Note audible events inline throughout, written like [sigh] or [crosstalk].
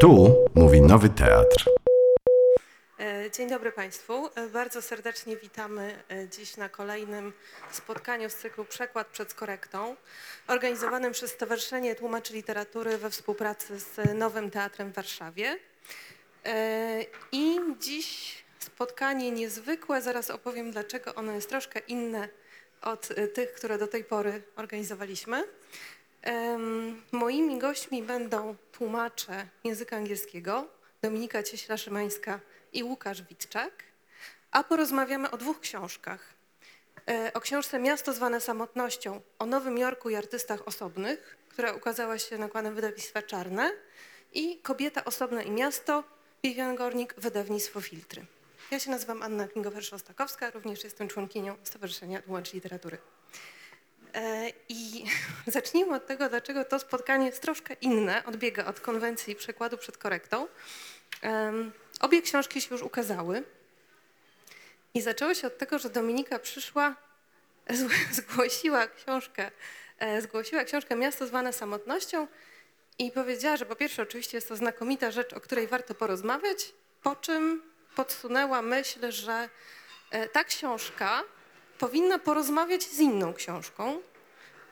Tu mówi Nowy Teatr. E, Dzień dobry Państwu. E, Bardzo serdecznie witamy e, dziś na kolejnym spotkaniu z cyklu Przekład przed korektą, organizowanym przez Stowarzyszenie Tłumaczy Literatury we współpracy z Nowym Teatrem w Warszawie. I dziś spotkanie niezwykłe, zaraz opowiem dlaczego ono jest troszkę inne od tych, które do tej pory organizowaliśmy. Moimi gośćmi będą tłumacze języka angielskiego Dominika Cieśla-Szymańska i Łukasz Witczak, a porozmawiamy o dwóch książkach. E, O książce Miasto zwane samotnością o Nowym Jorku i artystach osobnych, która ukazała się nakładem wydawnictwa Czarne i Kobieta osobna i miasto Vivian Gornik, wydawnictwo Filtry. Ja się nazywam Anna Pingower-Szostakowska, również jestem członkinią Stowarzyszenia Tłumaczy Literatury. E, I [laughs] zacznijmy od tego, dlaczego to spotkanie jest troszkę inne, odbiega od konwencji przekładu przed korektą. Obie książki się już ukazały i zaczęło się od tego, że Dominika przyszła, [laughs] zgłosiła książkę, e, zgłosiła książkę Miasto zwane samotnością i powiedziała, że po pierwsze oczywiście jest to znakomita rzecz, o której warto porozmawiać, po czym podsunęła myśl, że e, ta książka powinna porozmawiać z inną książką,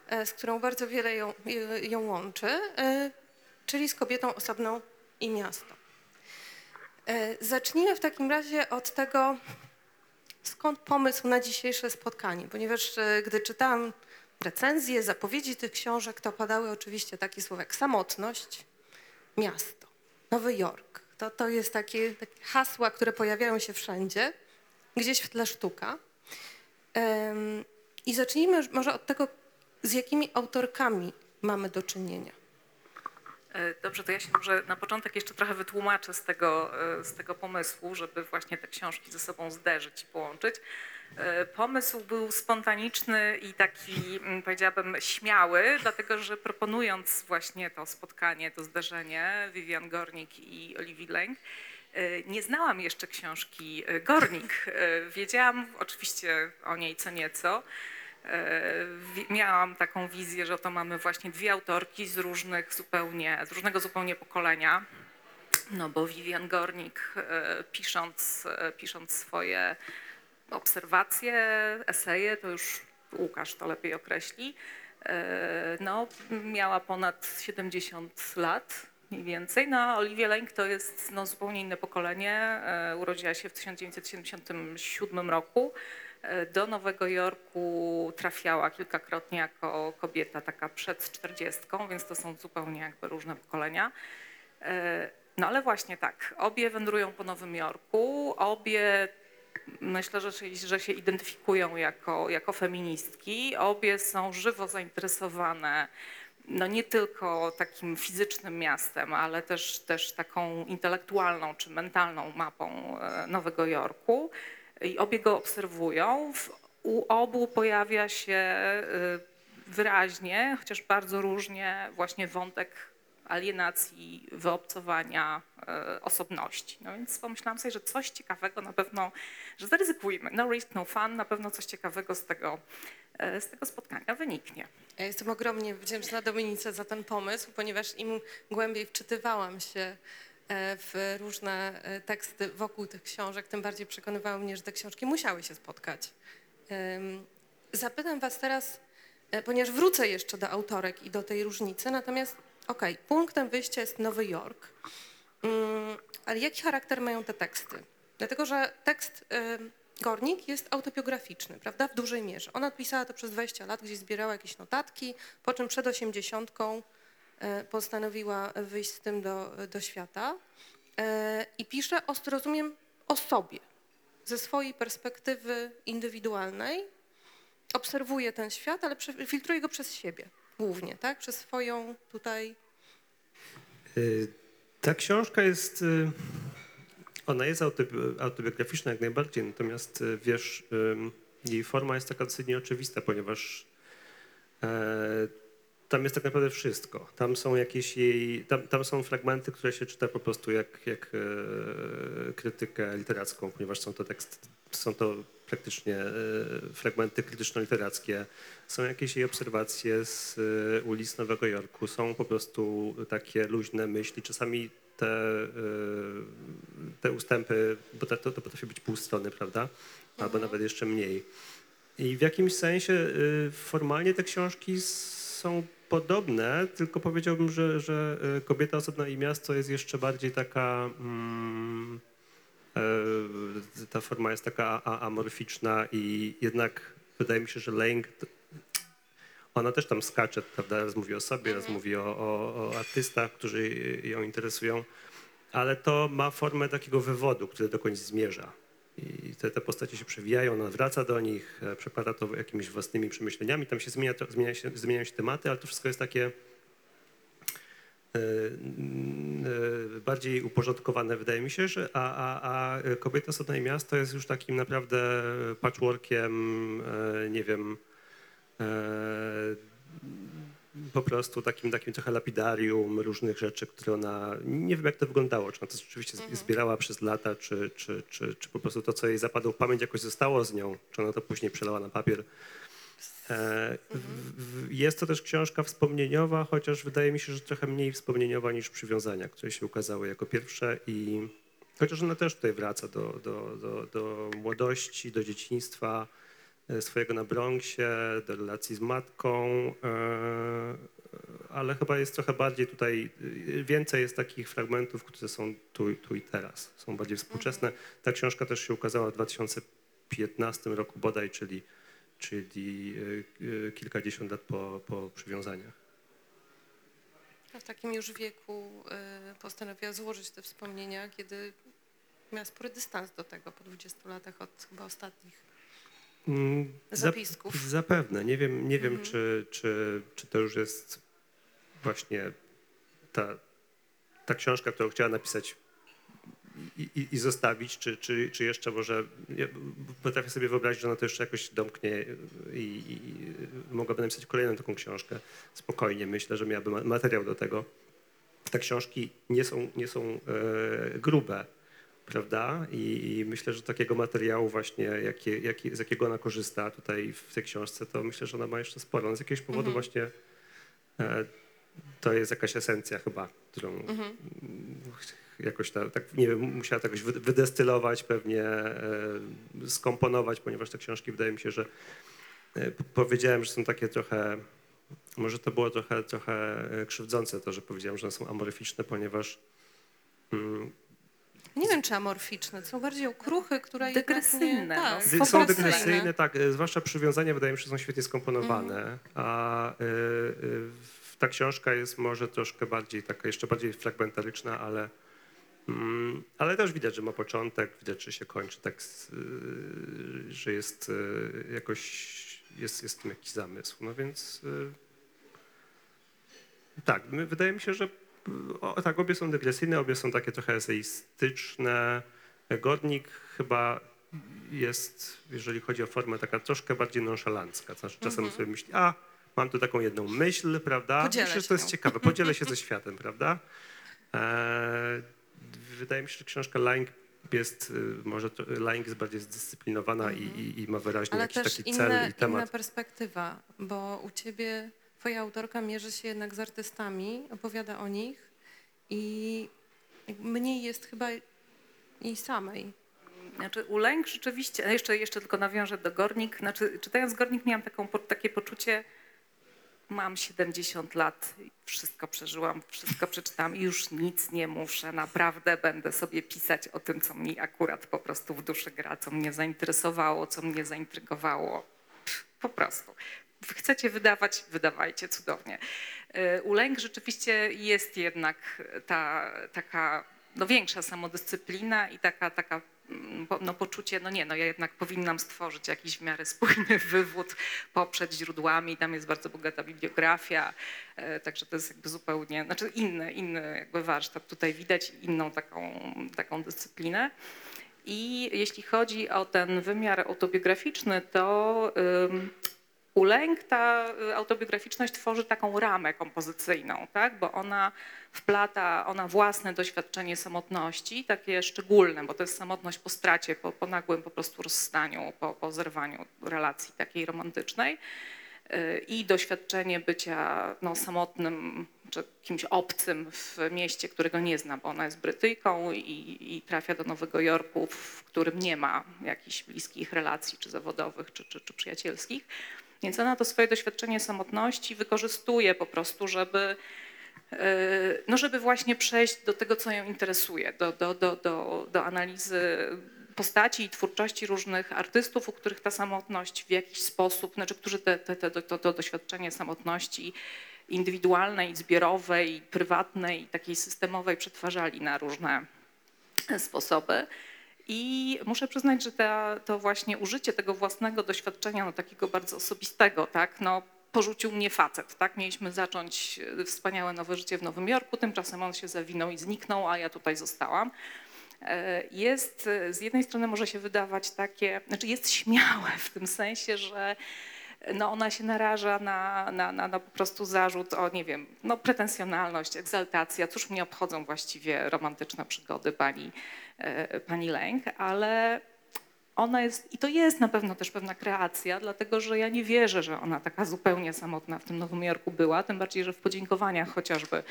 e, z którą bardzo wiele ją, e, ją łączy, e, czyli z kobietą osobną i miasto. Zacznijmy w takim razie od tego, skąd pomysł na dzisiejsze spotkanie, ponieważ gdy czytałam recenzje, zapowiedzi tych książek, to padały oczywiście takie słowa jak samotność, miasto, Nowy Jork. To, to jest takie, takie hasła, które pojawiają się wszędzie, gdzieś w tle sztuka. I zacznijmy może od tego, z jakimi autorkami mamy do czynienia. E, Dobrze, to ja się może na początek jeszcze trochę wytłumaczę z tego, e, z tego pomysłu, żeby właśnie te książki ze sobą zderzyć i połączyć. E, Pomysł był spontaniczny i taki, mm, powiedziałabym, śmiały, dlatego że proponując właśnie to spotkanie, to zderzenie Vivian Gornik i Oliwii Lęk, nie znałam jeszcze książki e, Gornik. E, Wiedziałam oczywiście o niej co nieco. E, miałam taką wizję, że to mamy właśnie dwie autorki z różnych zupełnie, z różnego zupełnie pokolenia. No bo Vivian Gornik e, pisząc, e, pisząc swoje obserwacje, eseje, to już Łukasz to lepiej określi, e, no miała ponad 70 lat mniej więcej. No Olivia Lęk to jest no, zupełnie inne pokolenie. E, Urodziła się w 1977 roku. E, Do Nowego Jorku trafiała kilkakrotnie jako kobieta taka przed czterdziestką, więc to są zupełnie jakby różne pokolenia. E, No ale właśnie tak, obie wędrują po Nowym Jorku, obie myślę, że że się identyfikują jako, jako feministki, obie są żywo zainteresowane no nie tylko takim fizycznym miastem, ale też, też taką intelektualną czy mentalną mapą e, Nowego Jorku i obie go obserwują. U obu pojawia się y, wyraźnie, chociaż bardzo różnie, właśnie wątek alienacji, wyobcowania, y, osobności. No więc pomyślałam sobie, że coś ciekawego na pewno, że zaryzykujmy. No risk, no fun, na pewno coś ciekawego z tego, y, z tego spotkania wyniknie. Ja jestem ogromnie wdzięczna Dominice za ten pomysł, ponieważ im głębiej wczytywałam się e, w różne e, teksty wokół tych książek, tym bardziej przekonywały mnie, że te książki musiały się spotkać. Zapytam Was teraz, e, ponieważ wrócę jeszcze do autorek i do tej różnicy, natomiast okej, punktem wyjścia jest Nowy Jork, Mm, ale jaki charakter mają te teksty? Dlatego, że tekst em, Gornik jest autobiograficzny, prawda, w dużej mierze. Ona pisała to przez 20 lat, gdzieś zbierała jakieś notatki, po czym przed osiemdziesiątką e, postanowiła wyjść z tym do, do świata E, i pisze, o, rozumiem, o sobie, ze swojej perspektywy indywidualnej. Obserwuje ten świat, ale filtruje go przez siebie głównie, tak, przez swoją tutaj Y, Ta książka jest, y, ona jest autobi- autobiograficzna jak najbardziej, natomiast y, wiesz, jej forma jest taka dosyć nieoczywista, ponieważ e, tam jest tak naprawdę wszystko. Tam są jakieś jej, tam, tam są fragmenty, które się czyta po prostu jak, jak e, krytykę literacką, ponieważ są to teksty, są to praktycznie e, fragmenty krytyczno-literackie, są jakieś jej obserwacje z e, ulic Nowego Jorku, są po prostu takie luźne myśli, czasami te, e, te ustępy, bo to, to potrafi być pół strony, prawda? Albo nawet jeszcze mniej. I w jakimś sensie formalnie te książki są podobne, tylko powiedziałbym, że, że Kobieta osobna i miasto jest jeszcze bardziej taka. Mm, ta forma jest taka amorficzna i jednak wydaje mi się, że Lęk. Ona też tam skacze, prawda? Raz mówi o sobie, raz mówi o, o, o artystach, którzy ją interesują, ale to ma formę takiego wywodu, który dokądś zmierza. I te, te postacie się przewijają, ona wraca do nich, e, przekłada to jakimiś własnymi przemyśleniami. Tam się zmienia, to, zmienia się, zmieniają się tematy, ale to wszystko jest takie e, e, bardziej uporządkowane, wydaje mi się, że, a, a, a Kobieta Sodna i Miasto jest już takim naprawdę patchworkiem, e, nie wiem, e, po prostu takim, takim trochę lapidarium różnych rzeczy, które ona, nie wiem jak to wyglądało, czy ona to rzeczywiście Mhm. zbierała przez lata, czy, czy, czy, czy po prostu to, co jej zapadło w pamięć jakoś zostało z nią, czy ona to później przelała na papier. E, w- Jest to też książka wspomnieniowa, chociaż wydaje mi się, że trochę mniej wspomnieniowa niż przywiązania, które się ukazały jako pierwsze i chociaż ona też tutaj wraca do, do, do, do młodości, do dzieciństwa, e, swojego na Bronxie, do relacji z matką, e, ale chyba jest trochę bardziej tutaj, więcej jest takich fragmentów, które są tu, tu i teraz, są bardziej współczesne. Ta książka też się ukazała w 2015 roku bodaj, czyli, czyli e, e, kilkadziesiąt lat po, po przywiązaniach. A w takim już wieku y, postanowiła złożyć te wspomnienia, kiedy miała spory dystans do tego po 20 latach od chyba ostatnich. Mm, zap- Zapisków. Zapewne. Nie wiem, nie wiem Mhm. czy, czy, czy to już jest właśnie ta, ta książka, którą chciała napisać i, i, zostawić, czy, czy, czy jeszcze może. Ja potrafię sobie wyobrazić, że ona to jeszcze jakoś domknie i, i mogłaby napisać kolejną taką książkę. Spokojnie, myślę, że miałaby ma- materiał do tego. Te książki nie są, nie są e, grube prawda? I, I myślę, że takiego materiału właśnie, jakie, jakie, z jakiego ona korzysta tutaj w tej książce, to myślę, że ona ma jeszcze sporo. No z jakiegoś powodu Mhm. właśnie e, to jest jakaś esencja chyba, którą Mhm. Mm, jakoś ta, tak, nie wiem, musiała to jakoś wy- wydestylować, pewnie e, skomponować, ponieważ te książki wydaje mi się, że e, powiedziałem, że są takie trochę, może to było trochę, trochę e, krzywdzące to, że powiedziałem, że one są amorficzne, ponieważ mm, Nie wiem, czy amorficzne, są bardziej okruchy, które jednak Dygresyjne, Nie, no. tak, Dy- Są dygresyjne, tak, zwłaszcza przywiązania wydaje mi się, że są świetnie skomponowane, Mhm. a y, y, ta książka jest może troszkę bardziej taka, jeszcze bardziej fragmentaryczna, ale, mm, ale też widać, że ma początek, widać, że się kończy tak, y, że jest y, jakoś, jest, jest w tym jakiś zamysł, no więc y, tak, wydaje mi się, że o, tak, obie są dygresyjne, obie są takie trochę eseistyczne. Godnik chyba jest, jeżeli chodzi o formę, taka troszkę bardziej nonszalancka. To znaczy czasem Mhm. sobie myśli, a mam tu taką jedną myśl, prawda? Podzielę Myślę, że to jest ciekawe. Podzielę się ze światem, [laughs] prawda? E, wydaje mi się, że książka Lang jest, y, może to, Lang jest bardziej zdyscyplinowana i, i, i ma wyraźnie Ale jakiś też taki inna, cel i inna temat. perspektywa, bo u ciebie twoja autorka mierzy się jednak z artystami, opowiada o nich i mniej jest chyba jej samej. Znaczy u Lęk rzeczywiście, a jeszcze, jeszcze tylko nawiążę do Gornik, znaczy czytając Gornik miałam taką, takie poczucie, mam 70 lat, wszystko przeżyłam, wszystko przeczytałam i już nic nie muszę, naprawdę będę sobie pisać o tym, co mi akurat po prostu w duszy gra, co mnie zainteresowało, co mnie zaintrygowało, po prostu. Chcecie wydawać, wydawajcie cudownie. Y, U Lęk rzeczywiście jest jednak ta taka no, większa samodyscyplina i taka, taka no, poczucie, no nie, no ja jednak powinnam stworzyć jakiś w miarę spójny [laughs] wywód, poprzeć źródłami, tam jest bardzo bogata bibliografia, e, także to jest jakby zupełnie, znaczy inny, inny jakby warsztat tutaj widać, inną taką, taką dyscyplinę. I jeśli chodzi o ten wymiar autobiograficzny, to ym, u Lęk ta y, autobiograficzność tworzy taką ramę kompozycyjną, tak? bo ona wplata, ona własne doświadczenie samotności, takie szczególne, bo to jest samotność po stracie, po, po nagłym po prostu rozstaniu, po, po zerwaniu relacji takiej romantycznej y, i doświadczenie bycia no, samotnym czy kimś obcym w mieście, którego nie zna, bo ona jest Brytyjką i, i trafia do Nowego Jorku, w którym nie ma jakichś bliskich relacji, czy zawodowych, czy, czy, czy przyjacielskich. Więc ona to swoje doświadczenie samotności wykorzystuje po prostu, żeby, yy, no żeby właśnie przejść do tego, co ją interesuje, do, do, do, do, do analizy postaci i twórczości różnych artystów, u których ta samotność w jakiś sposób, znaczy którzy te, te, te, to, to doświadczenie samotności indywidualnej, zbiorowej, prywatnej, takiej systemowej przetwarzali na różne sposoby. I muszę przyznać, że ta, to właśnie użycie tego własnego doświadczenia, no takiego bardzo osobistego, tak, no, porzucił mnie facet, tak? Mieliśmy zacząć wspaniałe nowe życie w Nowym Jorku, tymczasem on się zawinął i zniknął, a ja tutaj zostałam. E, Jest, z jednej strony może się wydawać takie, znaczy jest śmiałe w tym sensie, że no ona się naraża na, na, na, na po prostu zarzut o, nie wiem, no pretensjonalność, egzaltacja. Cóż mnie obchodzą właściwie romantyczne przygody pani, e, pani Lęk, ale ona jest, i to jest na pewno też pewna kreacja, dlatego że ja nie wierzę, że ona taka zupełnie samotna w tym Nowym Jorku była, tym bardziej, że w podziękowaniach chociażby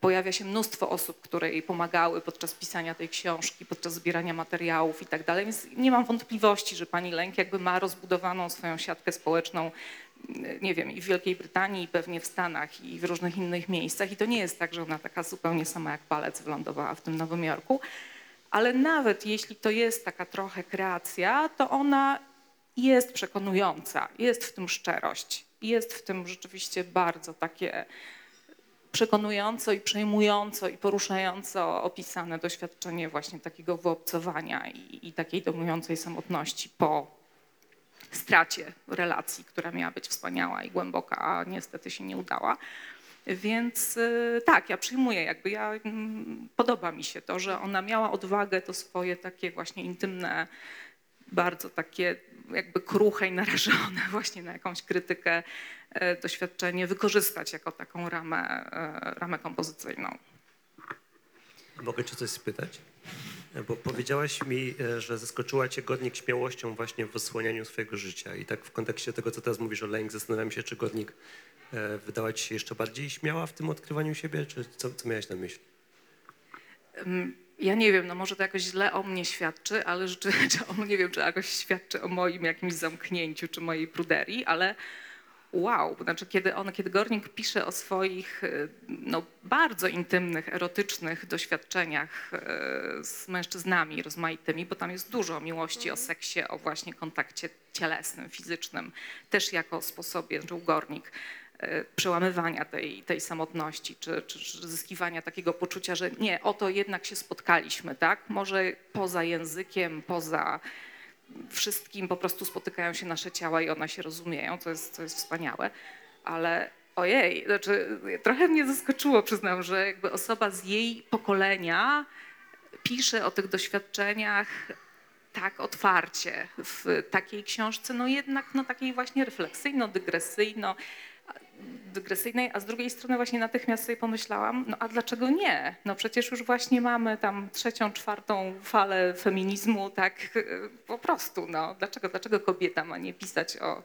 pojawia się mnóstwo osób, które jej pomagały podczas pisania tej książki, podczas zbierania materiałów i tak dalej, więc nie mam wątpliwości, że pani Lęk jakby ma rozbudowaną swoją siatkę społeczną, nie wiem, i w Wielkiej Brytanii, i pewnie w Stanach, i w różnych innych miejscach. I to nie jest tak, że ona taka zupełnie sama jak palec wylądowała w tym Nowym Jorku. Ale nawet jeśli to jest taka trochę kreacja, to ona jest przekonująca, jest w tym szczerość, jest w tym rzeczywiście bardzo takie przekonująco i przejmująco i poruszająco opisane doświadczenie właśnie takiego wyobcowania i, i takiej domującej samotności po stracie relacji, która miała być wspaniała i głęboka, a niestety się nie udała. Więc y, tak, ja przyjmuję, jakby ja, mm, podoba mi się to, że ona miała odwagę to swoje takie właśnie intymne, bardzo takie jakby kruche i narażone [laughs] właśnie na jakąś krytykę e, doświadczenie wykorzystać jako taką ramę, e, ramę kompozycyjną. Mogę cię coś spytać? Bo powiedziałaś mi, e, że zaskoczyła cię Godnik śmiałością właśnie w odsłanianiu swojego życia. I tak w kontekście tego, co teraz mówisz o Lęk, zastanawiam się, czy Godnik e, wydała ci się jeszcze bardziej śmiała w tym odkrywaniu siebie, czy co, co miałeś na myśli? Ja nie wiem, no może to jakoś źle o mnie świadczy, ale rzeczy, czy [laughs] o, nie wiem, czy jakoś świadczy o moim jakimś zamknięciu, czy mojej pruderii, ale wow, znaczy kiedy on, kiedy Gornik pisze o swoich y, no, bardzo intymnych, erotycznych doświadczeniach y, z mężczyznami rozmaitymi, bo tam jest dużo o miłości, o seksie, o właśnie kontakcie cielesnym, fizycznym, też jako sposobie, znaczy Gornik, przełamywania tej, tej samotności, czy, czy, czy zyskiwania takiego poczucia, że nie, oto jednak się spotkaliśmy, tak? Może poza językiem, poza wszystkim po prostu spotykają się nasze ciała i one się rozumieją, to jest, to jest wspaniałe, ale ojej, znaczy trochę mnie zaskoczyło, przyznam, że jakby osoba z jej pokolenia pisze o tych doświadczeniach tak otwarcie w takiej książce, no jednak no takiej właśnie refleksyjno-dygresyjno, dygresyjnej, a z drugiej strony właśnie natychmiast sobie pomyślałam, no a dlaczego nie? No przecież już właśnie mamy tam trzecią, czwartą falę feminizmu, tak y, po prostu, no dlaczego, dlaczego kobieta ma nie pisać o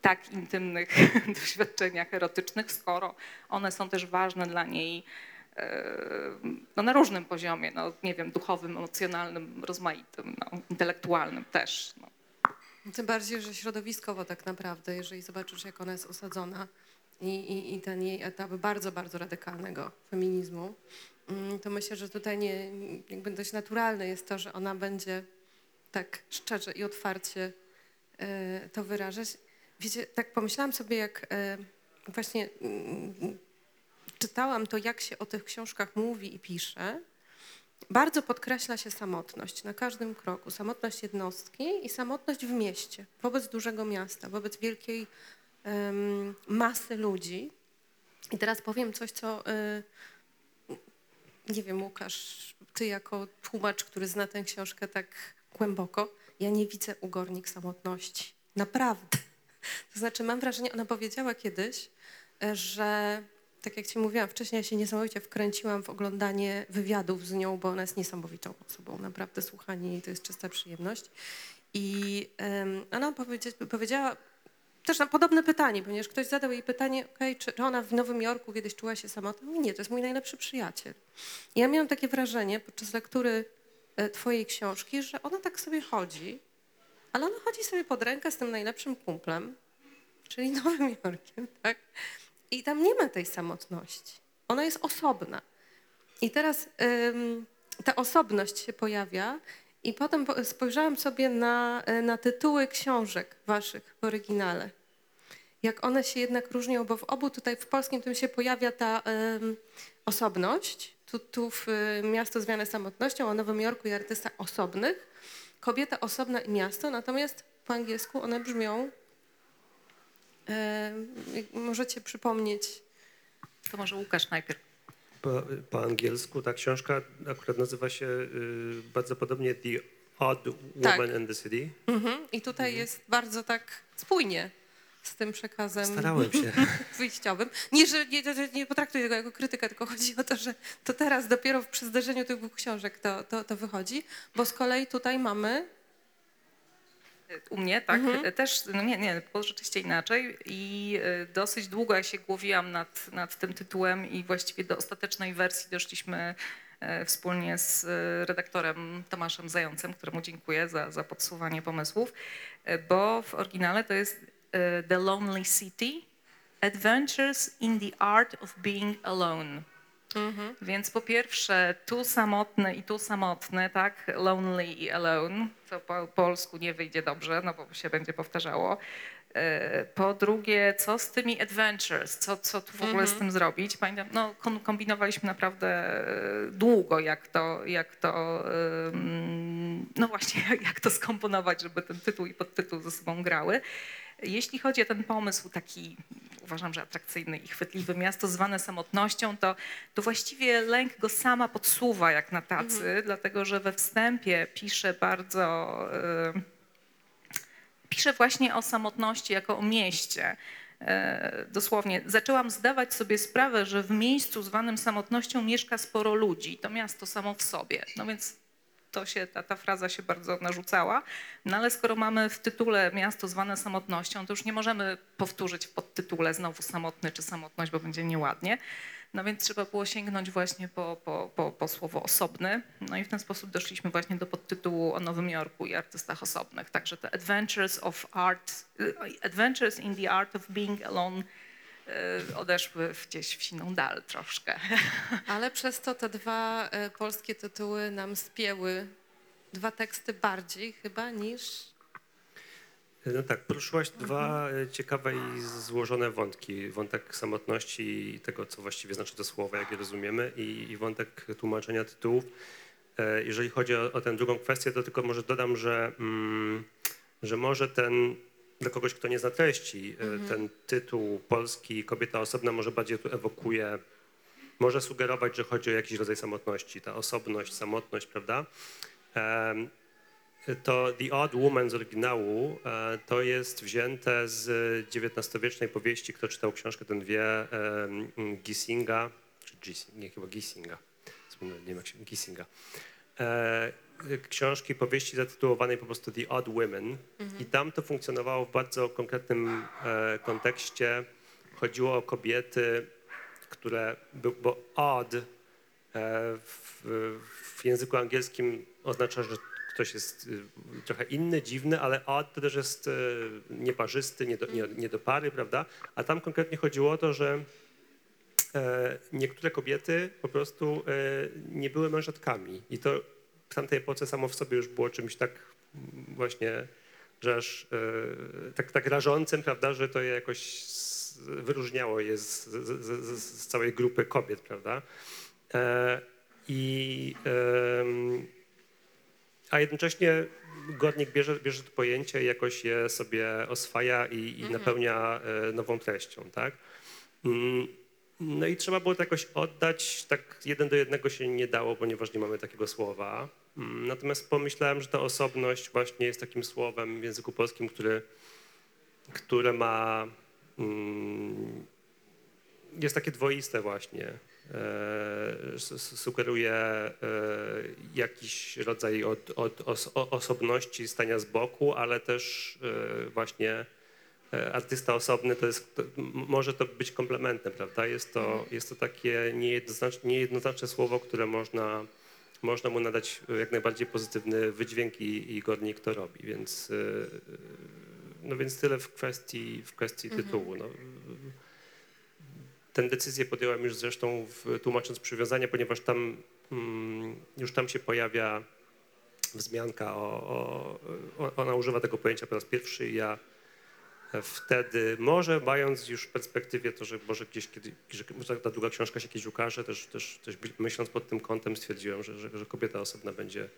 tak intymnych [laughs] doświadczeniach erotycznych, skoro one są też ważne dla niej y, no, na różnym poziomie, no, nie wiem, duchowym, emocjonalnym, rozmaitym, no, intelektualnym też. No. Tym bardziej, że środowiskowo tak naprawdę, jeżeli zobaczysz, jak ona jest osadzona i, i, i ten jej etap bardzo, bardzo radykalnego feminizmu, mm, to myślę, że tutaj nie, jakby dość naturalne jest to, że ona będzie tak szczerze i otwarcie e, to wyrażać. Wiecie, tak pomyślałam sobie, jak e, właśnie mm, czytałam to, jak się o tych książkach mówi i pisze, bardzo podkreśla się samotność na każdym kroku. Samotność jednostki i samotność w mieście, wobec dużego miasta, wobec wielkiej em, masy ludzi. I teraz powiem coś, co y, nie wiem, Łukasz, ty jako tłumacz, który zna tę książkę tak głęboko, ja nie widzę u Gornik samotności. Naprawdę. [laughs] To znaczy, mam wrażenie, ona powiedziała kiedyś, e, że tak jak ci mówiłam wcześniej, ja się niesamowicie wkręciłam w oglądanie wywiadów z nią, bo ona jest niesamowitą osobą. Naprawdę słuchanie jej to jest czysta przyjemność. I em, ona powiedzia, powiedziała też na podobne pytanie, ponieważ ktoś zadał jej pytanie, czy, czy ona w Nowym Jorku kiedyś czuła się samotna? Mówi, nie, to jest mój najlepszy przyjaciel. I ja miałam takie wrażenie podczas lektury e, twojej książki, że ona tak sobie chodzi, ale ona chodzi sobie pod rękę z tym najlepszym kumplem, czyli Nowym Jorkiem, tak? I tam nie ma tej samotności. Ona jest osobna. I teraz ym, ta osobność się pojawia i potem po- spojrzałam sobie na, e, na tytuły książek waszych w oryginale. Jak one się jednak różnią, bo w obu tutaj w polskim tym się pojawia ta ym, osobność. Tu, tu w y, miasto zwane samotnością, a Nowym Jorku i artysta osobnych. Kobieta osobna i miasto, natomiast po angielsku one brzmią możecie przypomnieć. To może Łukasz najpierw. Po, po angielsku ta książka akurat nazywa się y, bardzo podobnie The Odd Woman Tak. in the City. Mhm. I tutaj jest bardzo tak spójnie z tym przekazem Starałem się. [laughs] wyjściowym. Nie, że nie, nie, nie potraktuję tego jako krytykę, tylko chodzi o to, że to teraz dopiero przy zderzeniu tych dwóch książek to, to, to wychodzi, bo z kolei tutaj mamy U mnie, tak, też, no nie, nie, było rzeczywiście inaczej i y, dosyć długo ja się głowiłam nad, nad tym tytułem i właściwie do ostatecznej wersji doszliśmy e, wspólnie z e, redaktorem Tomaszem Zającem, któremu dziękuję za, za podsuwanie pomysłów, e, bo w oryginale to jest e, The Lonely City, Adventures in the Art of Being Alone. Więc po pierwsze, tu samotny i tu samotny, tak? Lonely i alone, co po polsku nie wyjdzie dobrze, no bo się będzie powtarzało. E, Po drugie, co z tymi adventures? Co, co tu w ogóle z tym zrobić? Pamiętam, no kom- kombinowaliśmy naprawdę e, długo, jak to, jak to no właśnie, [laughs] jak to skomponować, żeby ten tytuł i podtytuł ze sobą grały. Jeśli chodzi o ten pomysł taki, uważam, że atrakcyjny i chwytliwy, miasto zwane samotnością, to, to właściwie lęk go sama podsuwa jak na tacy, dlatego że we wstępie pisze bardzo, y, pisze właśnie o samotności jako o mieście. E, Dosłownie, zaczęłam zdawać sobie sprawę, że w miejscu zwanym samotnością mieszka sporo ludzi. To miasto samo w sobie. No więc to się, ta, ta fraza się bardzo narzucała. No ale skoro mamy w tytule miasto zwane samotnością, to już nie możemy powtórzyć w podtytule znowu samotny czy samotność, bo będzie nieładnie. No więc trzeba było sięgnąć właśnie po, po, po, po słowo osobny. No i w ten sposób doszliśmy właśnie do podtytułu o Nowym Jorku i artystach osobnych. Także te Adventures of Art, y, Adventures in the Art of Being Alone odeszły w- gdzieś w siną dal troszkę. [laughs] Ale przez to te dwa e, polskie tytuły nam spięły dwa teksty bardziej chyba niż. No tak, poruszyłaś dwa e, ciekawe i złożone wątki. Wątek samotności i tego, co właściwie znaczy to słowo, jak je rozumiemy, i, i wątek tłumaczenia tytułów. E, Jeżeli chodzi o, o tę drugą kwestię, to tylko może dodam, że, mm, że może ten, dla kogoś, kto nie zna treści, e, ten tytuł polski Kobieta osobna może bardziej tu ewokuje, może sugerować, że chodzi o jakiś rodzaj samotności, ta osobność, samotność, prawda? To The Odd Woman z oryginału e, to jest wzięte z XIX-wiecznej powieści, kto czytał książkę, ten wie, Gissinga, czy Gis, nie, chyba Gissinga, nie wiem jak się, Gissinga. E, Książki, powieści zatytułowanej po prostu The Odd Women i tam to funkcjonowało w bardzo konkretnym e, kontekście. Chodziło o kobiety, które, bo odd e, w, w języku angielskim oznacza, że ktoś jest y, trochę inny, dziwny, ale odd to też jest y, nieparzysty, nie do, nie, nie do pary, prawda? A tam konkretnie chodziło o to, że e, niektóre kobiety po prostu e, nie były mężatkami i to w tamtej epoce samo w sobie już było czymś tak mm, właśnie, że aż e, tak, tak rażącym, prawda, że to je jakoś z- wyróżniało je z, z, z, całej grupy kobiet, prawda? E, I a jednocześnie Godnik bierze, bierze to pojęcie i jakoś je sobie oswaja i, i napełnia e, nową treścią, tak? Mm, No i trzeba było to jakoś oddać, tak jeden do jednego się nie dało, ponieważ nie mamy takiego słowa. Mm, Natomiast pomyślałem, że ta osobność właśnie jest takim słowem w języku polskim, który które ma, mm, jest takie dwoiste właśnie. E, Sugeruje e, jakiś rodzaj od, od os, osobności, stania z boku, ale też e, właśnie artysta osobny to jest, to, może to być komplementem, prawda? Jest to, jest to takie niejednoznaczne, niejednoznaczne słowo, które można, można mu nadać jak najbardziej pozytywny wydźwięk i, i Gornik to robi, więc, e, no więc tyle w kwestii, w kwestii tytułu. No. Tę decyzję podjąłem już zresztą w, tłumacząc przywiązanie, ponieważ tam mm, już tam się pojawia wzmianka o, o, ona używa tego pojęcia po raz pierwszy i ja wtedy, może mając już w perspektywie to, że może gdzieś kiedy, że ta długa książka się kiedyś ukaże, też, też, też myśląc pod tym kątem stwierdziłem, że, że, że kobieta osobna będzie,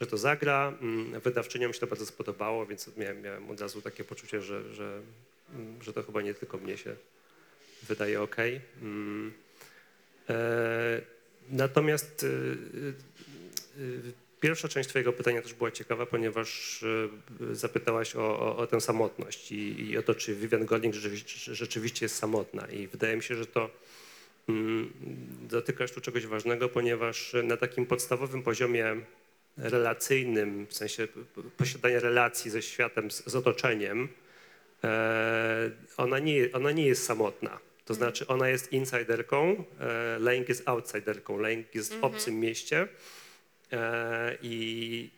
że to zagra. Mm, Wydawczyniom się to bardzo spodobało, więc miałem, miałem od razu takie poczucie, że, że, mm, że to chyba nie tylko mnie się wydaje ok. Mm. E, natomiast y, y, y, pierwsza część Twojego pytania też była ciekawa, ponieważ y, zapytałaś o, o, o tę samotność i, i o to, czy Vivian Golding rzeczywiście, rzeczywiście jest samotna. I wydaje mi się, że to mm, dotykasz tu czegoś ważnego, ponieważ na takim podstawowym poziomie relacyjnym, w sensie posiadania relacji ze światem, z, z otoczeniem, e, ona, nie, ona nie jest samotna. To znaczy ona jest insiderką, e, Lęk jest outsiderką, Lęk jest w obcym mieście e, i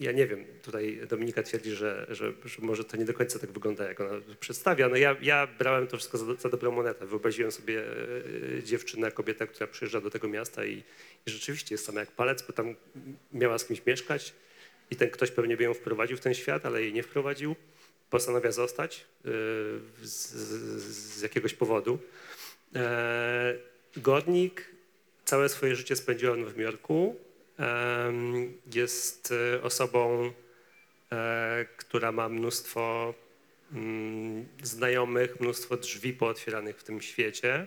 ja nie wiem, tutaj Dominika twierdzi, że, że, że może to nie do końca tak wygląda, jak ona przedstawia. No ja, ja brałem to wszystko za, za dobrą monetę. Wyobraziłem sobie e, dziewczynę, kobietę, która przyjeżdża do tego miasta i, i rzeczywiście jest sama jak palec, bo tam miała z kimś mieszkać i ten ktoś pewnie by ją wprowadził w ten świat, ale jej nie wprowadził. Postanawia zostać e, z, z, jakiegoś powodu. E, Godnik całe swoje życie spędziła w Nowym Jorku. Jest e, osobą, e, która ma mnóstwo mm, znajomych, mnóstwo drzwi pootwieranych w tym świecie.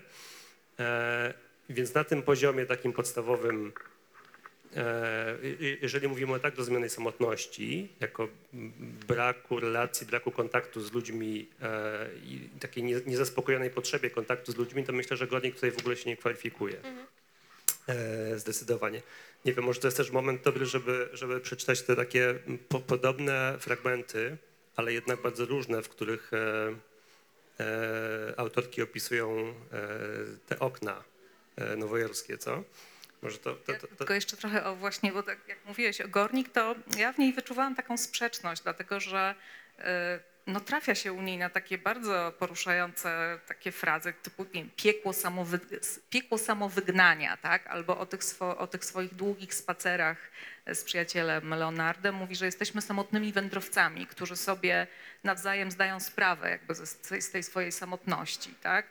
E, Więc na tym poziomie takim podstawowym, e, je- jeżeli mówimy o tak rozumianej samotności, jako braku relacji, braku kontaktu z ludźmi i takiej nie- niezaspokojonej potrzebie kontaktu z ludźmi, to myślę, że Godnik tutaj w ogóle się nie kwalifikuje. E, Zdecydowanie. Nie wiem, może to jest też moment dobry, żeby, żeby przeczytać te takie po, podobne fragmenty, ale jednak bardzo różne, w których e, e, autorki opisują e, te okna e, nowojorskie, co? Może to, to, to, to, tylko jeszcze trochę o właśnie, bo tak jak mówiłeś o Gornik, to ja w niej wyczuwałam taką sprzeczność, dlatego że e, no, trafia się u niej na takie bardzo poruszające takie frazy typu nie wiem, piekło, samowy, piekło samowygnania, tak? albo o tych, swo, o tych swoich długich spacerach z przyjacielem Leonardem. Mówi, że jesteśmy samotnymi wędrowcami, którzy sobie nawzajem zdają sprawę jakby z tej swojej samotności. Tak?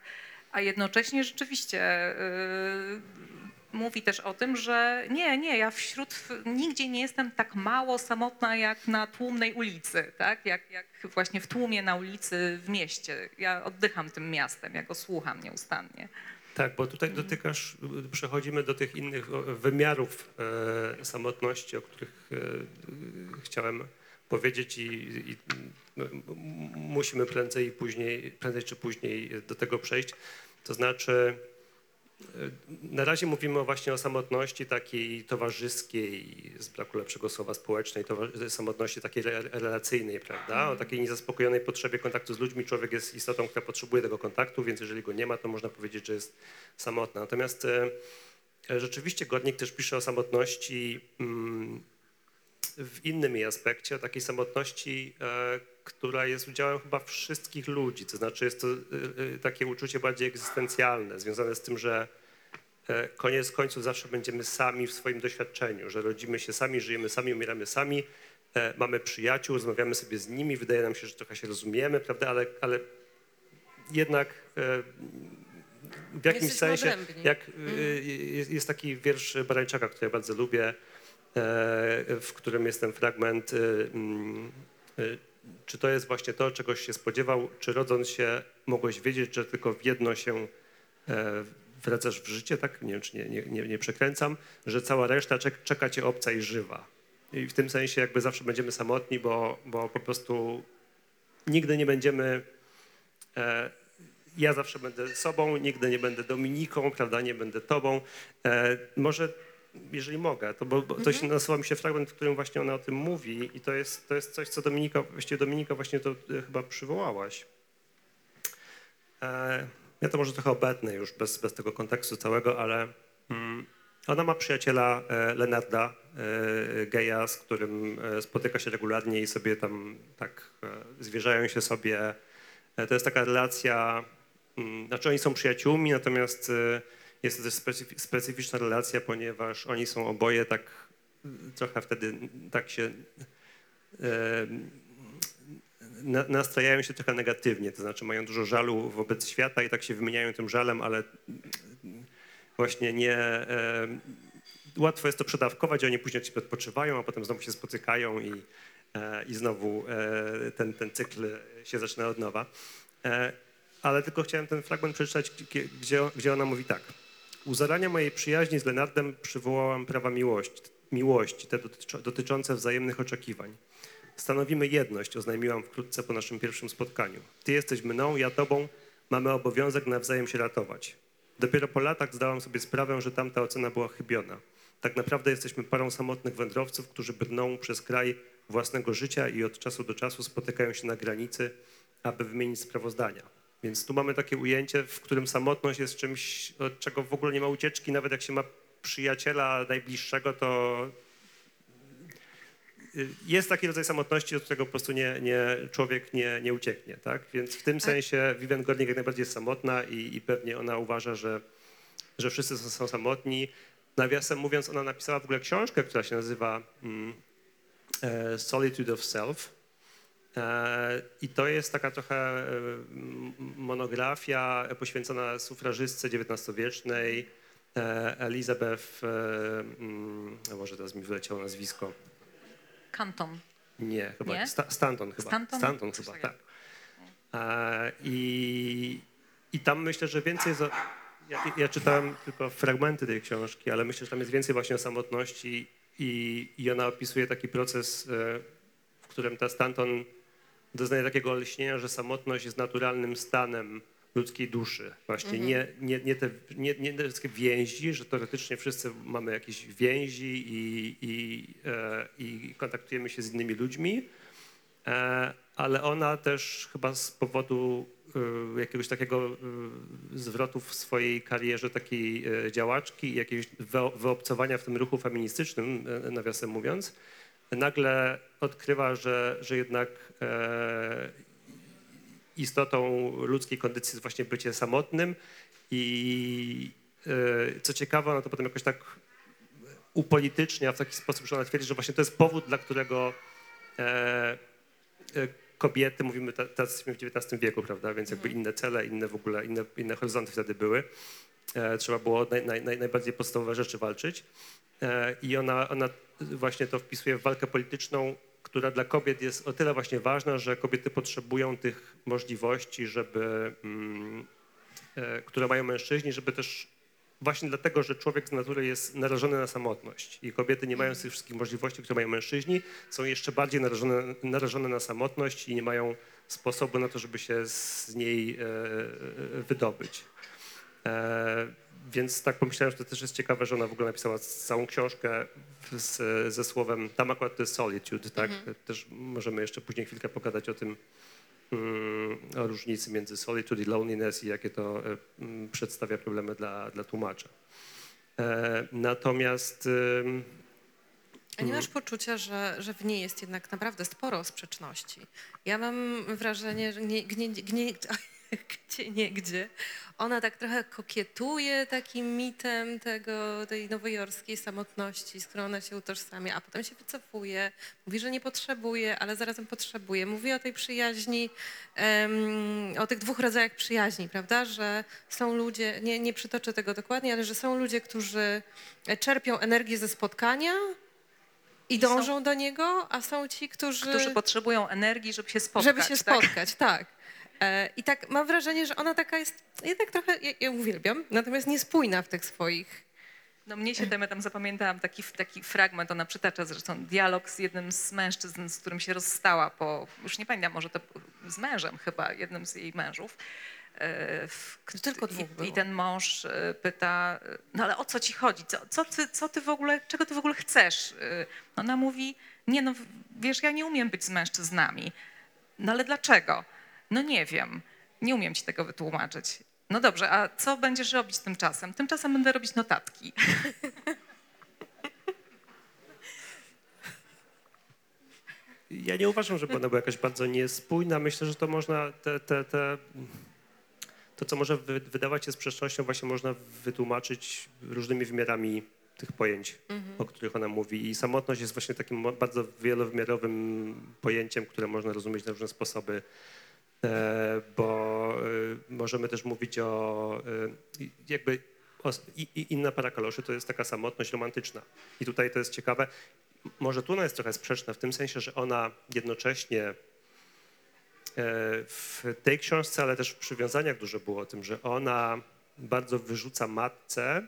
A jednocześnie rzeczywiście yy, mówi też o tym, że nie, nie, ja wśród, nigdzie nie jestem tak mało samotna jak na tłumnej ulicy, tak? jak, jak właśnie w tłumie na ulicy w mieście. Ja oddycham tym miastem, ja go słucham nieustannie. Tak, bo tutaj dotykasz, przechodzimy do tych innych wymiarów e, samotności, o których e, chciałem powiedzieć i, i musimy prędzej, później, prędzej czy później do tego przejść. To znaczy, na razie mówimy właśnie o samotności takiej towarzyskiej, z braku lepszego słowa społecznej, samotności takiej re- relacyjnej, prawda? O takiej niezaspokojonej potrzebie kontaktu z ludźmi. Człowiek jest istotą, która potrzebuje tego kontaktu, więc jeżeli go nie ma, to można powiedzieć, że jest samotna. Natomiast e, e, rzeczywiście Godnik też pisze o samotności mm, w innym jej aspekcie, o takiej samotności, e, która jest udziałem chyba wszystkich ludzi. To znaczy jest to e, e, takie uczucie bardziej egzystencjalne, związane z tym, że koniec końców zawsze będziemy sami w swoim doświadczeniu, że rodzimy się sami, żyjemy sami, umieramy sami, mamy przyjaciół, rozmawiamy sobie z nimi, wydaje nam się, że trochę się rozumiemy, prawda, ale, ale jednak w jakimś Jesteśmy sensie, odrębni. jak y, jest, taki wiersz Barańczaka, który ja bardzo lubię, w którym jest ten fragment, y, mm, y, czy to jest właśnie to, czegoś się spodziewał, czy rodząc się mogłeś wiedzieć, że tylko w jedno się e, wracasz w życie, tak? Nie wiem, czy nie, nie, nie, przekręcam, że cała reszta czek, czeka cię obca i żywa. I w tym sensie jakby zawsze będziemy samotni, bo, bo po prostu nigdy nie będziemy e, ja zawsze będę sobą, nigdy nie będę Dominiką, prawda, nie będę tobą. E, może, jeżeli mogę, to bo, bo to się nasuwa mi się fragment, w którym właśnie ona o tym mówi i to jest, to jest coś, co Dominika, właściwie Dominika właśnie to e, chyba przywołałaś. E, ja to może trochę obetnę już bez, bez tego kontekstu całego, ale mm, ona ma przyjaciela e, Lenarda, e, geja, z którym e, spotyka się regularnie i sobie tam tak e, zwierzają się sobie. To jest taka relacja, mm, znaczy oni są przyjaciółmi, natomiast jest to też specyfi- specyficzna relacja, ponieważ oni są oboje tak trochę wtedy tak się e, na, nastrajają się trochę negatywnie, to znaczy mają dużo żalu wobec świata i tak się wymieniają tym żalem, ale właśnie nie. E, łatwo jest to przedawkować, oni później sobie odpoczywają, a potem znowu się spotykają i, e, i znowu e, ten, ten cykl się zaczyna od nowa. E, ale tylko chciałem ten fragment przeczytać, gdzie, gdzie ona mówi tak. U zarania mojej przyjaźni z Lenardem przywołałam prawa miłości, miłości te dotycz- dotyczące wzajemnych oczekiwań. Stanowimy jedność, oznajmiłam wkrótce po naszym pierwszym spotkaniu. Ty jesteś mną, ja tobą, mamy obowiązek nawzajem się ratować. Dopiero po latach zdałam sobie sprawę, że tamta ocena była chybiona. Tak naprawdę jesteśmy parą samotnych wędrowców, którzy brną przez kraj własnego życia i od czasu do czasu spotykają się na granicy, aby wymienić sprawozdania. Więc tu mamy takie ujęcie, w którym samotność jest czymś, od czego w ogóle nie ma ucieczki. Nawet jak się ma przyjaciela najbliższego, to y, jest taki rodzaj samotności, od którego po prostu nie, nie, człowiek nie, nie ucieknie. Tak? Więc w tym sensie Vivian Gornick jak najbardziej jest samotna i, i pewnie ona uważa, że, że wszyscy są, są samotni. Nawiasem mówiąc, ona napisała w ogóle książkę, która się nazywa mm, e, Solitude of Self. E, I to jest taka trochę e, monografia poświęcona sufrażystce XIX-wiecznej e, Elizabeth, e, mm, może teraz mi wyleciało nazwisko. Kanton. Nie, chyba Nie? Sta- Stanton chyba. Stanton? Coś chyba, tak. I, I tam myślę, że więcej. Za, ja, ja czytałem tylko fragmenty tej książki, ale myślę, że tam jest więcej właśnie o samotności i, i ona opisuje taki proces, w którym ta Stanton doznaje takiego olśnienia, że samotność jest naturalnym stanem ludzkiej duszy. Właśnie nie, nie, nie, te, nie, nie te wszystkie więzi, że teoretycznie wszyscy mamy jakieś więzi i, i, e, i kontaktujemy się z innymi ludźmi, e, ale ona też chyba z powodu e, jakiegoś takiego e, zwrotu w swojej karierze takiej e, działaczki i jakiegoś wyo- wyobcowania w tym ruchu feministycznym, e, nawiasem mówiąc, nagle odkrywa, że, że jednak e, istotą ludzkiej kondycji jest właśnie bycie samotnym i e, co ciekawe, ona to potem jakoś tak upolitycznia w taki sposób, że ona twierdzi, że właśnie to jest powód, dla którego e, kobiety, mówimy teraz jesteśmy w XIX wieku, prawda, więc jakby inne cele, inne w ogóle, inne, inne horyzonty wtedy były. Trzeba było naj, naj, najbardziej podstawowe rzeczy walczyć. E, I ona, ona właśnie to wpisuje w walkę polityczną, która dla kobiet jest o tyle właśnie ważna, że kobiety potrzebują tych możliwości, żeby, mm, e, które mają mężczyźni, żeby też właśnie dlatego, że człowiek z natury jest narażony na samotność i kobiety nie mają tych wszystkich możliwości, które mają mężczyźni, są jeszcze bardziej narażone, narażone na samotność i nie mają sposobu na to, żeby się z niej e, wydobyć. Więc tak pomyślałem, że to też jest ciekawe, że ona w ogóle napisała całą książkę z, ze słowem, tam akurat to jest solitude, tak? Też możemy jeszcze później chwilkę pogadać o tym, mm, o różnicy między solitude i loneliness i jakie to e, mm, przedstawia problemy dla, dla tłumacza. E, natomiast A nie masz poczucia, że, że w niej jest jednak naprawdę sporo sprzeczności? Ja mam wrażenie, że nie, [laughs] gdzie nie gdzie ona tak trochę kokietuje takim mitem tego, tej nowojorskiej samotności, z którą ona się utożsamia, a potem się wycofuje, mówi, że nie potrzebuje, ale zarazem potrzebuje. Mówi o tej przyjaźni, em, o tych dwóch rodzajach przyjaźni, prawda, że są ludzie, nie, nie przytoczę tego dokładnie, ale że są ludzie, którzy czerpią energię ze spotkania, i są- dążą do niego, a są ci, którzy, Którzy potrzebują energii, żeby się spotkać. żeby się tak? spotkać, tak. E, I tak mam wrażenie, że ona taka jest jednak trochę, ja, ja uwielbiam, natomiast niespójna w tych swoich No mnie się tam, ja tam zapamiętałam taki, taki fragment, ona przytacza zresztą dialog z jednym z mężczyzn, z którym się rozstała po, już nie pamiętam, może to z mężem chyba, jednym z jej mężów. E, w- tylko dwóch i. I ten mąż e, pyta, no ale o co ci chodzi? Co, co, ty, co ty w ogóle, czego ty w ogóle chcesz? Ona mówi, nie no, wiesz, ja nie umiem być z mężczyznami. No ale dlaczego? No nie wiem, nie umiem ci tego wytłumaczyć. No dobrze, a co będziesz robić tymczasem? Tymczasem będę robić notatki. [laughs] Ja nie uważam, żeby ona była jakaś bardzo niespójna. Myślę, że to można te, te, te, to, co może wy- wydawać się sprzecznością, właśnie można wytłumaczyć różnymi wymiarami tych pojęć, o których ona mówi. I samotność jest właśnie takim bardzo wielowymiarowym pojęciem, które można rozumieć na różne sposoby, bo e, możemy też mówić o e, jakby o, i, inna para kaloszy to jest taka samotność romantyczna. I tutaj to jest ciekawe. Może tu ona jest trochę sprzeczna w tym sensie, że ona jednocześnie e, w tej książce, ale też w przywiązaniach dużo było o tym, że ona bardzo wyrzuca matce,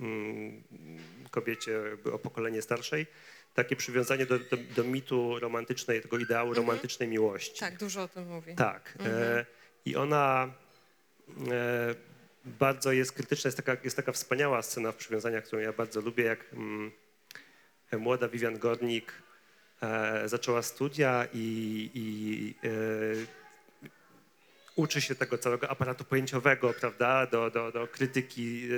mm, kobiecie o pokolenie starszej, takie przywiązanie do, do, do mitu romantycznej, tego ideału romantycznej miłości. Tak, dużo o tym mówi. Tak. E, I ona e, bardzo jest krytyczna. Jest taka, jest taka wspaniała scena w przywiązaniach, którą ja bardzo lubię, jak mm, młoda Vivian Gornik e, zaczęła studia i, i e, uczy się tego całego aparatu pojęciowego, prawda, do, do, do krytyki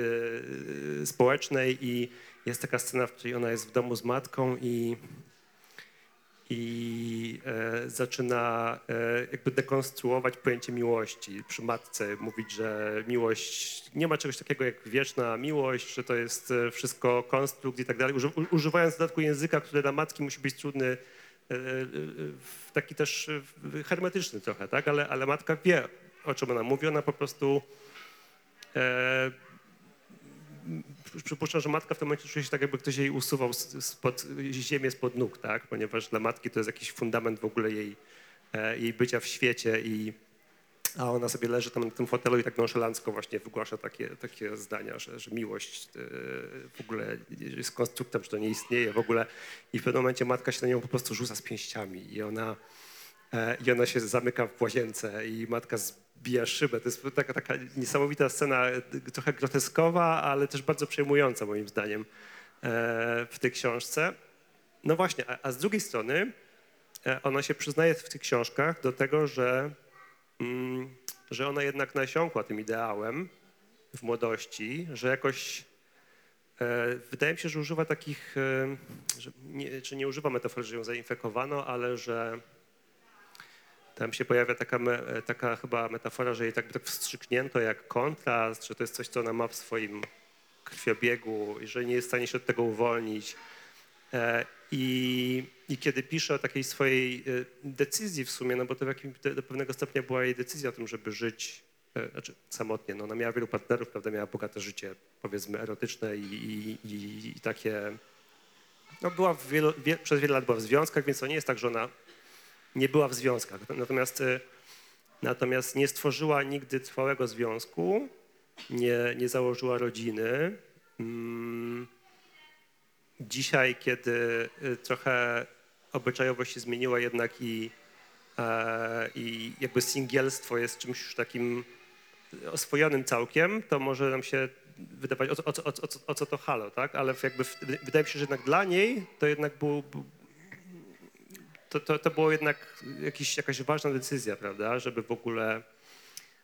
e, społecznej i jest taka scena, w której ona jest w domu z matką i i e, zaczyna e, jakby dekonstruować pojęcie miłości. Przy matce, mówić, że miłość, nie ma czegoś takiego jak wieczna miłość, że to jest e, wszystko konstrukt i tak dalej, używając w dodatku języka, który dla matki musi być trudny, e, e, taki też hermetyczny trochę, tak, ale, ale matka wie, o czym ona mówi, ona po prostu e, przypuszczam, że matka w tym momencie czuje się tak, jakby ktoś jej usuwał z- spod, ziemię spod nóg, tak? Ponieważ dla matki to jest jakiś fundament w ogóle jej, e, jej bycia w świecie i a ona sobie leży tam na tym fotelu i tak nonszalancko właśnie wygłasza takie, takie zdania, że, że miłość e, w ogóle jest konstruktem, że to nie istnieje w ogóle i w pewnym momencie matka się na nią po prostu rzuca z pięściami i ona E, I ona się zamyka w łazience i matka zbija szybę. To jest taka, taka niesamowita scena, e, trochę groteskowa, ale też bardzo przejmująca moim zdaniem e, w tej książce. No właśnie, a, a z drugiej strony e, ona się przyznaje w tych książkach do tego, że, mm, że ona jednak nasiąkła tym ideałem w młodości, że jakoś e, wydaje mi się, że używa takich, e, że nie, czy nie używa metafory, że ją zainfekowano, ale że tam się pojawia taka, me, taka chyba metafora, że jej tak, tak wstrzyknięto jak kontrast, że to jest coś, co ona ma w swoim krwiobiegu i że nie jest w stanie się od tego uwolnić. E, I, I kiedy pisze o takiej swojej e, decyzji w sumie, no bo to w jakim, do pewnego stopnia była jej decyzja o tym, żeby żyć e, znaczy samotnie. No ona miała wielu partnerów, prawda, miała bogate życie, powiedzmy, erotyczne i, i, i, i takie... No była wielu, wie, przez wiele lat była w związkach, więc to nie jest tak, że ona nie była w związkach. Natomiast, e, natomiast nie stworzyła nigdy trwałego związku, nie, nie założyła rodziny. Mm, Dzisiaj, kiedy e, trochę obyczajowość się zmieniła jednak i, e, i jakby singielstwo jest czymś już takim oswojonym całkiem, to może nam się wydawać, o, o, o, o, co- to halo, tak? Ale jakby w, wydaje mi się, że jednak dla niej to jednak był to, to, to było jednak jakiś, jakaś ważna decyzja, prawda? Żeby w ogóle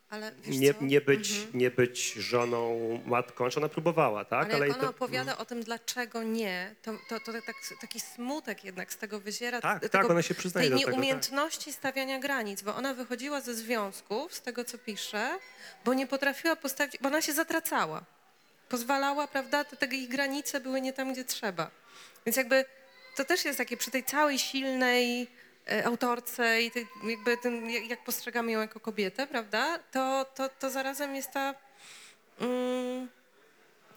Ale nie, nie, być, nie być żoną, matką. Znaczy ona próbowała, tak? Ale jak i ona to, opowiada o tym, dlaczego nie, to, to, to tak, taki smutek jednak z tego wyziera. Tak, tego, tak, ona się przyznaje tej do tego, tak. nieumiejętności stawiania granic, bo ona wychodziła ze związków, z tego co pisze, bo nie potrafiła postawić, bo ona się zatracała. Pozwalała, prawda, te, te ich granice były nie tam, gdzie trzeba. Więc jakby to też jest takie przy tej całej silnej e, autorce i tej, jakby tym, jak, postrzegamy ją jako kobietę, prawda, to, to, to zarazem jest ta... Mm,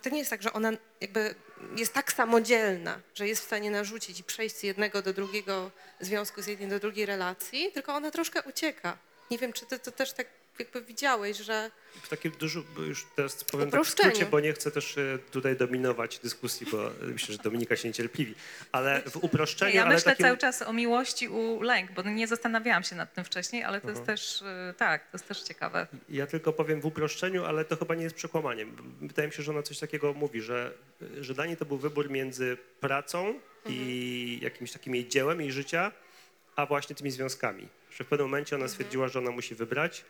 to nie jest tak, że ona jakby jest tak samodzielna, że jest w stanie narzucić i przejść z jednego do drugiego związku, z jednej do drugiej relacji, tylko ona troszkę ucieka. Nie wiem, czy ty to też tak jakby widziałeś, że W takim dużo, bo już teraz powiem tak w skrócie, bo nie chcę też e, tutaj dominować dyskusji, bo e, myślę, że Dominika się niecierpliwi, ale w uproszczeniu, Ja myślę takim... cały czas o miłości u lęk, bo nie zastanawiałam się nad tym wcześniej, ale to jest Mhm. też, y, tak, to jest też ciekawe. Ja tylko powiem w uproszczeniu, ale to chyba nie jest przekłamaniem. Wydaje mi się, że ona coś takiego mówi, że, że dla niej to był wybór między pracą i jakimś takim jej dziełem jej życia, a właśnie tymi związkami. Że w pewnym momencie ona stwierdziła, że ona musi wybrać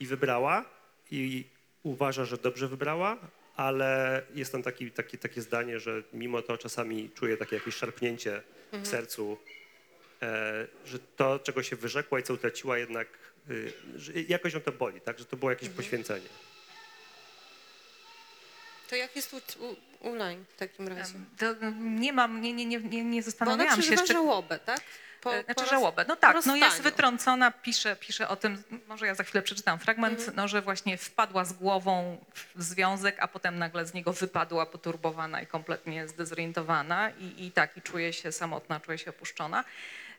i wybrała i uważa, że dobrze wybrała, ale jest tam taki, taki, takie zdanie, że mimo to czasami czuje takie jakieś szarpnięcie w sercu, e, że to, czego się wyrzekła i co utraciła jednak, y, jakoś ją to boli, tak? Że to było jakieś poświęcenie. to jak jest u, u, u Lań w takim razie? To nie mam, nie, nie, nie, nie, nie Bo ona zastanawiałam się przeżywa jeszcze. żałobę, tak? Po, E, Znaczy po roz- żałobę. No tak, no jest wytrącona, pisze, pisze o tym, może ja za chwilę przeczytam fragment, Mhm. no, że właśnie wpadła z głową w związek, a potem nagle z niego wypadła poturbowana i kompletnie zdezorientowana i, i tak, i czuje się samotna, czuje się opuszczona.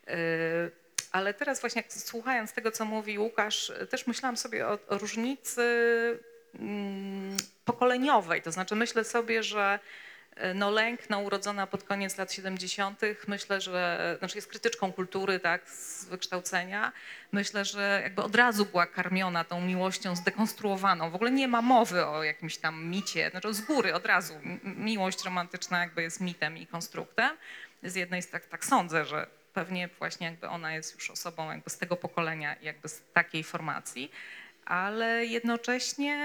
Yy, Ale teraz właśnie słuchając tego, co mówi Łukasz, też myślałam sobie o, o różnicy mm, pokoleniowej. To znaczy myślę sobie, że no lęk, no urodzona pod koniec lat 70., myślę, że znaczy jest krytyczką kultury, tak, z wykształcenia. Myślę, że jakby od razu była karmiona tą miłością zdekonstruowaną. W ogóle nie ma mowy o jakimś tam micie, znaczy z góry od razu. Miłość romantyczna jakby jest mitem i konstruktem. Z jednej z tak, tak sądzę, że pewnie właśnie jakby ona jest już osobą jakby z tego pokolenia jakby z takiej formacji, ale jednocześnie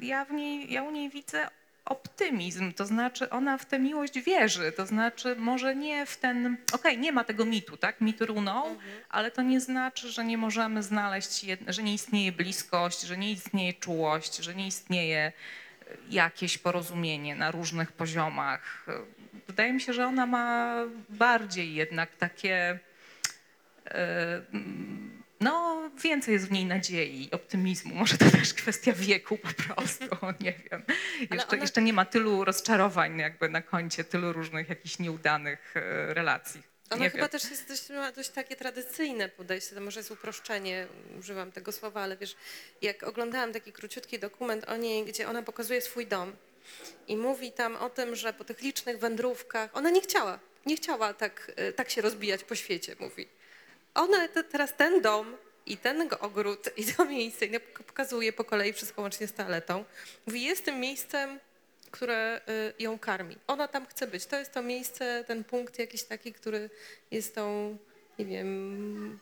ja, w niej, ja u niej widzę optymizm, to znaczy ona w tę miłość wierzy, to znaczy może nie w ten, okej, nie ma tego mitu, tak, mit runął, ale to nie znaczy, że nie możemy znaleźć, że nie istnieje bliskość, że nie istnieje czułość, że nie istnieje jakieś porozumienie na różnych poziomach. Wydaje mi się, że ona ma bardziej jednak takie. e, mm, No, więcej jest w niej nadziei, optymizmu. Może to też kwestia wieku po prostu, [laughs] nie wiem. Jeszcze, ona- jeszcze nie ma tylu rozczarowań jakby na koncie, tylu różnych jakichś nieudanych e, relacji. Ona nie chyba wiem. też jest dość, ma dość takie tradycyjne podejście, to może jest uproszczenie, używam tego słowa, ale wiesz, jak oglądałam taki króciutki dokument o niej, gdzie ona pokazuje swój dom i mówi tam o tym, że po tych licznych wędrówkach, ona nie chciała, nie chciała tak, y, tak się rozbijać po świecie, mówi. Ona te, teraz ten dom i ten ogród i to miejsce, i pok- pokazuje po kolei wszystko łącznie z toaletą, mówi, jest tym miejscem, które y, ją karmi. Ona tam chce być. To jest to miejsce, ten punkt jakiś taki, który jest tą, nie wiem,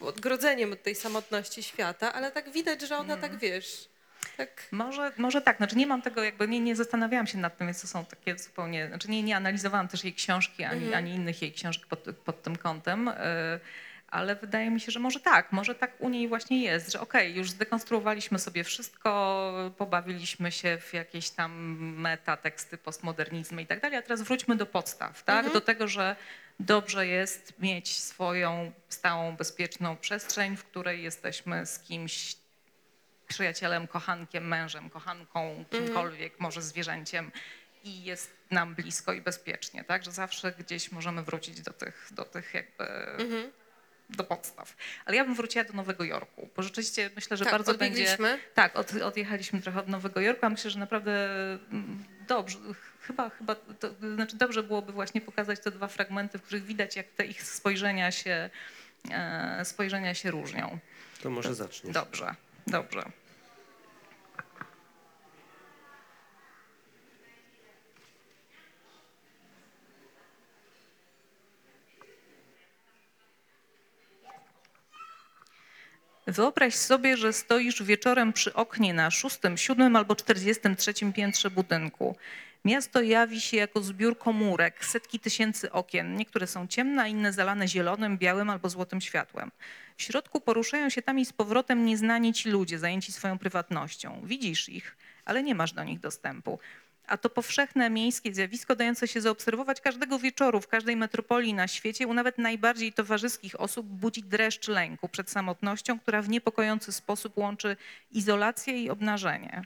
odgrodzeniem od tej samotności świata, ale tak widać, że ona tak, wiesz, tak... Może, może tak, znaczy nie mam tego jakby, nie, nie zastanawiałam się nad tym, więc to są takie zupełnie, znaczy nie, nie analizowałam też jej książki, ani, Mhm. ani innych jej książek pod, pod tym kątem, y, ale wydaje mi się, że może tak, może tak u niej właśnie jest, że okej, już zdekonstruowaliśmy sobie wszystko, pobawiliśmy się w jakieś tam meta, teksty, postmodernizmy i tak dalej, a teraz wróćmy do podstaw, tak, Mhm. do tego, że dobrze jest mieć swoją stałą, bezpieczną przestrzeń, w której jesteśmy z kimś przyjacielem, kochankiem, mężem, kochanką, kimkolwiek, może zwierzęciem i jest nam blisko i bezpiecznie, tak? Że zawsze gdzieś możemy wrócić do tych, do tych jakby, Mhm. Do podstaw. Ale ja bym wróciła do Nowego Jorku, bo rzeczywiście myślę, że tak, bardzo będzie... Tak, od, odjechaliśmy trochę od Nowego Jorku, a myślę, że naprawdę mm, dobrze, chyba, chyba to, znaczy dobrze byłoby właśnie pokazać te dwa fragmenty, w których widać, jak te ich spojrzenia się, e, spojrzenia się różnią. To może zaczniesz. Dobrze, dobrze. Wyobraź sobie, że stoisz wieczorem przy oknie na szóstym, siódmym albo czterdziestym trzecim piętrze budynku. Miasto jawi się jako zbiór komórek, setki tysięcy okien. Niektóre są ciemne, a inne zalane zielonym, białym albo złotym światłem. W środku poruszają się tam i z powrotem nieznani ci ludzie, zajęci swoją prywatnością. Widzisz ich, ale nie masz do nich dostępu. A to powszechne miejskie zjawisko dające się zaobserwować każdego wieczoru w każdej metropolii na świecie, u nawet najbardziej towarzyskich osób budzi dreszcz lęku przed samotnością, która w niepokojący sposób łączy izolację i obnażenie.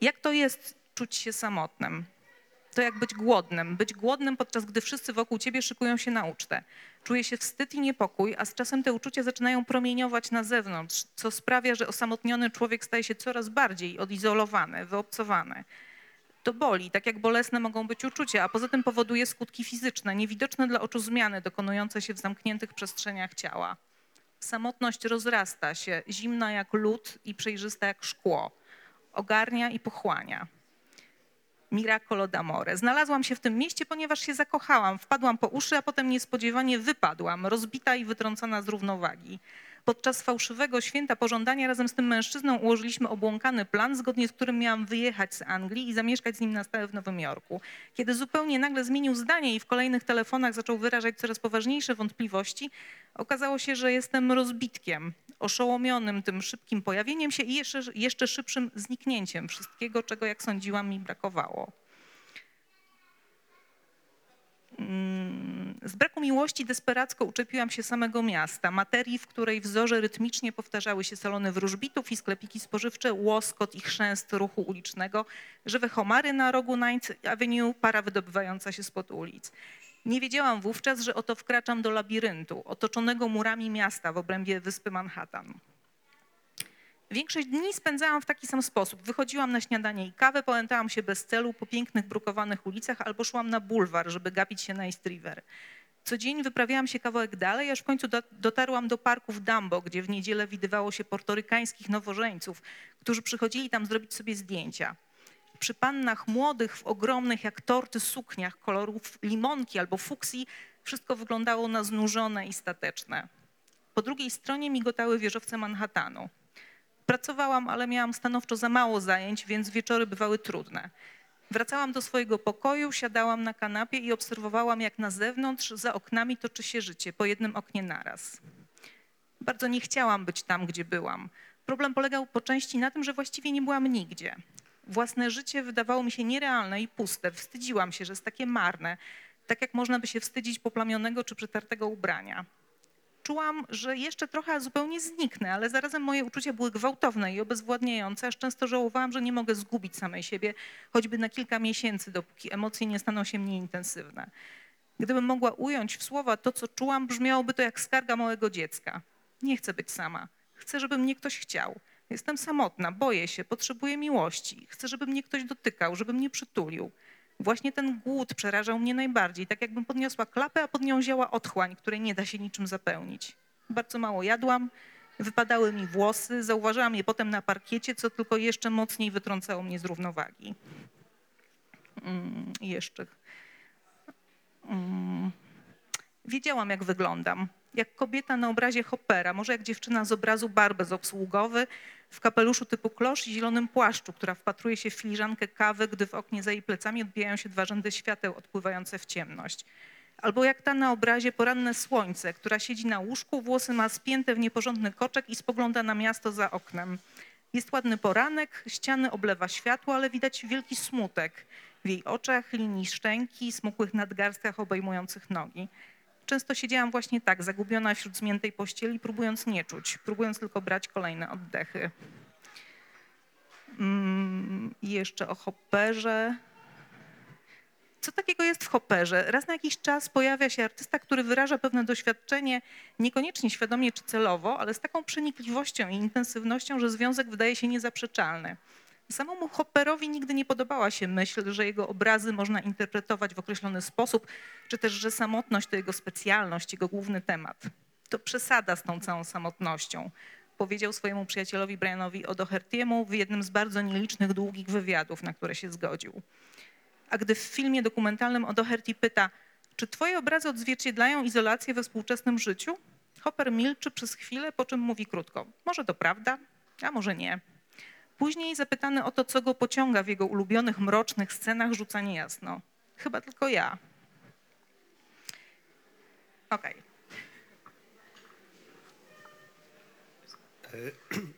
Jak to jest czuć się samotnym? To jak być głodnym. Być głodnym, podczas gdy wszyscy wokół ciebie szykują się na ucztę. Czuje się wstyd i niepokój, a z czasem te uczucia zaczynają promieniować na zewnątrz, co sprawia, że osamotniony człowiek staje się coraz bardziej odizolowany, wyobcowany. To boli, tak jak bolesne mogą być uczucia, a poza tym powoduje skutki fizyczne, niewidoczne dla oczu zmiany dokonujące się w zamkniętych przestrzeniach ciała. Samotność rozrasta się, zimna jak lód i przejrzysta jak szkło. Ogarnia i pochłania. Miracolo d'amore. Znalazłam się w tym mieście, ponieważ się zakochałam. Wpadłam po uszy, a potem niespodziewanie wypadłam, rozbita i wytrącona z równowagi. Podczas fałszywego święta pożądania razem z tym mężczyzną ułożyliśmy obłąkany plan, zgodnie z którym miałam wyjechać z Anglii i zamieszkać z nim na stałe w Nowym Jorku. Kiedy zupełnie nagle zmienił zdanie i w kolejnych telefonach zaczął wyrażać coraz poważniejsze wątpliwości, okazało się, że jestem rozbitkiem, oszołomionym tym szybkim pojawieniem się i jeszcze, jeszcze szybszym zniknięciem wszystkiego, czego, jak sądziłam, mi brakowało. Mm, Z braku miłości desperacko uczepiłam się samego miasta, materii, w której wzorze rytmicznie powtarzały się salony wróżbitów i sklepiki spożywcze, łoskot i chrzęst ruchu ulicznego, żywe homary na rogu Ninth Avenue, para wydobywająca się spod ulic. Nie wiedziałam wówczas, że oto wkraczam do labiryntu, otoczonego murami miasta w obrębie wyspy Manhattan. Większość dni spędzałam w taki sam sposób. Wychodziłam na śniadanie i kawę, pałętałam się bez celu po pięknych, brukowanych ulicach albo szłam na bulwar, żeby gapić się na East River. Co dzień wyprawiałam się kawałek dalej, aż w końcu do, dotarłam do parku w Dumbo, gdzie w niedzielę widywało się portorykańskich nowożeńców, którzy przychodzili tam zrobić sobie zdjęcia. Przy pannach młodych w ogromnych jak torty sukniach kolorów limonki albo fuksji wszystko wyglądało na znużone i stateczne. Po drugiej stronie migotały wieżowce Manhattanu. Pracowałam, ale miałam stanowczo za mało zajęć, więc wieczory bywały trudne. Wracałam do swojego pokoju, siadałam na kanapie i obserwowałam, jak na zewnątrz, za oknami toczy się życie, po jednym oknie naraz. Bardzo nie chciałam być tam, gdzie byłam. Problem polegał po części na tym, że właściwie nie byłam nigdzie. Własne życie wydawało mi się nierealne i puste. Wstydziłam się, że jest takie marne, tak jak można by się wstydzić poplamionego czy przetartego ubrania czułam, że jeszcze trochę zupełnie zniknę, ale zarazem moje uczucia były gwałtowne i obezwładniające, aż często żałowałam, że nie mogę zgubić samej siebie, choćby na kilka miesięcy, dopóki emocje nie staną się mniej intensywne. Gdybym mogła ująć w słowa to, co czułam, brzmiałoby to jak skarga małego dziecka. Nie chcę być sama. Chcę, żeby mnie ktoś chciał. Jestem samotna, boję się, potrzebuję miłości. Chcę, żeby mnie ktoś dotykał, żeby mnie przytulił. Właśnie ten głód przerażał mnie najbardziej, tak jakbym podniosła klapę, a pod nią ziała otchłań, której nie da się niczym zapełnić. Bardzo mało jadłam, wypadały mi włosy, zauważyłam je potem na parkiecie, co tylko jeszcze mocniej wytrącało mnie z równowagi. Mm, jeszcze. Mm. Wiedziałam, jak wyglądam. Jak kobieta na obrazie Hoppera, może jak dziewczyna z obrazu bar bezobsługowy, w kapeluszu typu klosz i zielonym płaszczu, która wpatruje się w filiżankę kawy, gdy w oknie za jej plecami odbijają się dwa rzędy świateł odpływające w ciemność. Albo jak ta na obrazie poranne słońce, która siedzi na łóżku, włosy ma spięte w nieporządny koczek i spogląda na miasto za oknem. Jest ładny poranek, ściany oblewa światło, ale widać wielki smutek w jej oczach, linii szczęki, smukłych nadgarstkach obejmujących nogi. Często siedziałam właśnie tak, zagubiona wśród zmiętej pościeli, próbując nie czuć, próbując tylko brać kolejne oddechy. Mm, jeszcze o hopperze. Co takiego jest w hopperze? Raz na jakiś czas pojawia się artysta, który wyraża pewne doświadczenie, niekoniecznie świadomie czy celowo, ale z taką przenikliwością i intensywnością, że związek wydaje się niezaprzeczalny. Samemu Hopperowi nigdy nie podobała się myśl, że jego obrazy można interpretować w określony sposób, czy też, że samotność to jego specjalność, jego główny temat. To przesada z tą całą samotnością, powiedział swojemu przyjacielowi Brianowi O'Doherty'emu w jednym z bardzo nielicznych długich wywiadów, na które się zgodził. A gdy w filmie dokumentalnym O'Doherty pyta, czy twoje obrazy odzwierciedlają izolację we współczesnym życiu? Hopper milczy przez chwilę, po czym mówi krótko, może to prawda, a może nie. Później zapytany o to, co go pociąga w jego ulubionych mrocznych scenach, rzuca niejasno. Chyba tylko ja. Okej.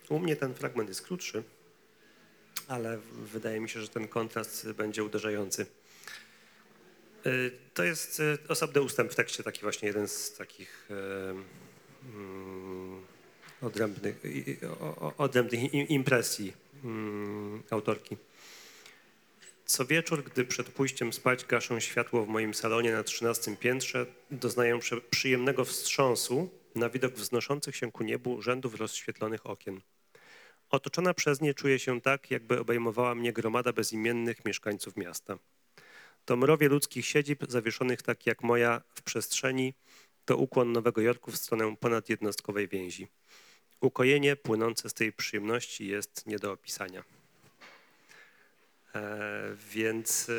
U mnie ten fragment jest krótszy, ale wydaje mi się, że ten kontrast będzie uderzający. To jest y, osobny ustęp w tekście, taki właśnie jeden z takich y, mm, odrębnych, odrębnych im- impresji mm, autorki. Co wieczór, gdy przed pójściem spać gaszą światło w moim salonie na trzynastym piętrze, doznaję przyjemnego wstrząsu na widok wznoszących się ku niebu rzędów rozświetlonych okien. Otoczona przez nie czuję się tak, jakby obejmowała mnie gromada bezimiennych mieszkańców miasta. To mrowie ludzkich siedzib zawieszonych tak jak moja w przestrzeni, to ukłon Nowego Jorku w stronę ponadjednostkowej więzi. Ukojenie płynące z tej przyjemności jest nie do opisania. E, więc e,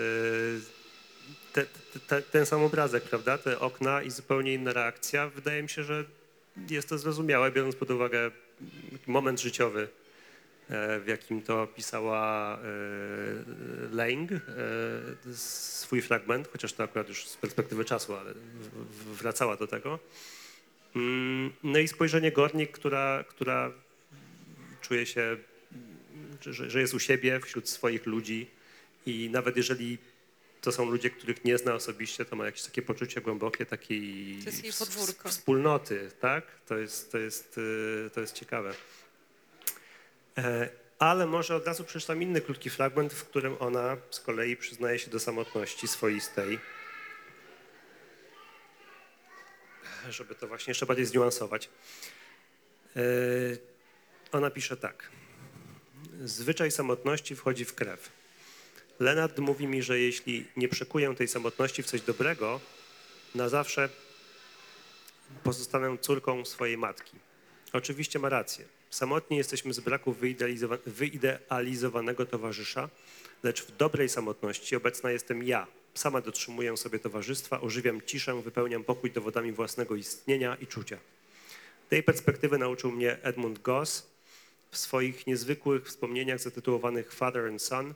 te, te, te, ten sam obrazek, prawda? Te okna i zupełnie inna reakcja. Wydaje mi się, że jest to zrozumiałe, biorąc pod uwagę moment życiowy, e, w jakim to pisała e, Lang, swój fragment, chociaż to akurat już z perspektywy czasu, ale wracała do tego. Mm, No i spojrzenie Gornik, która, która czuje się, że, że jest u siebie, wśród swoich ludzi i nawet jeżeli to są ludzie, których nie zna osobiście, to ma jakieś takie poczucie głębokie takiej wspólnoty, tak? To jest, to jest, y, to jest ciekawe. E, Ale może od razu przeczytam inny krótki fragment, w którym ona z kolei przyznaje się do samotności swoistej. Żeby to właśnie jeszcze bardziej zniuansować. E, Ona pisze tak. Zwyczaj samotności wchodzi w krew. Lenard mówi mi, że jeśli nie przekuję tej samotności w coś dobrego, na zawsze pozostanę córką swojej matki. Oczywiście ma rację. Samotni jesteśmy z braku wyidealizowa- wyidealizowanego towarzysza, lecz w dobrej samotności obecna jestem ja. Sama dotrzymuję sobie towarzystwa, ożywiam ciszę, wypełniam pokój dowodami własnego istnienia i czucia. Tej perspektywy nauczył mnie Edmund Goss w swoich niezwykłych wspomnieniach zatytułowanych Father and Son.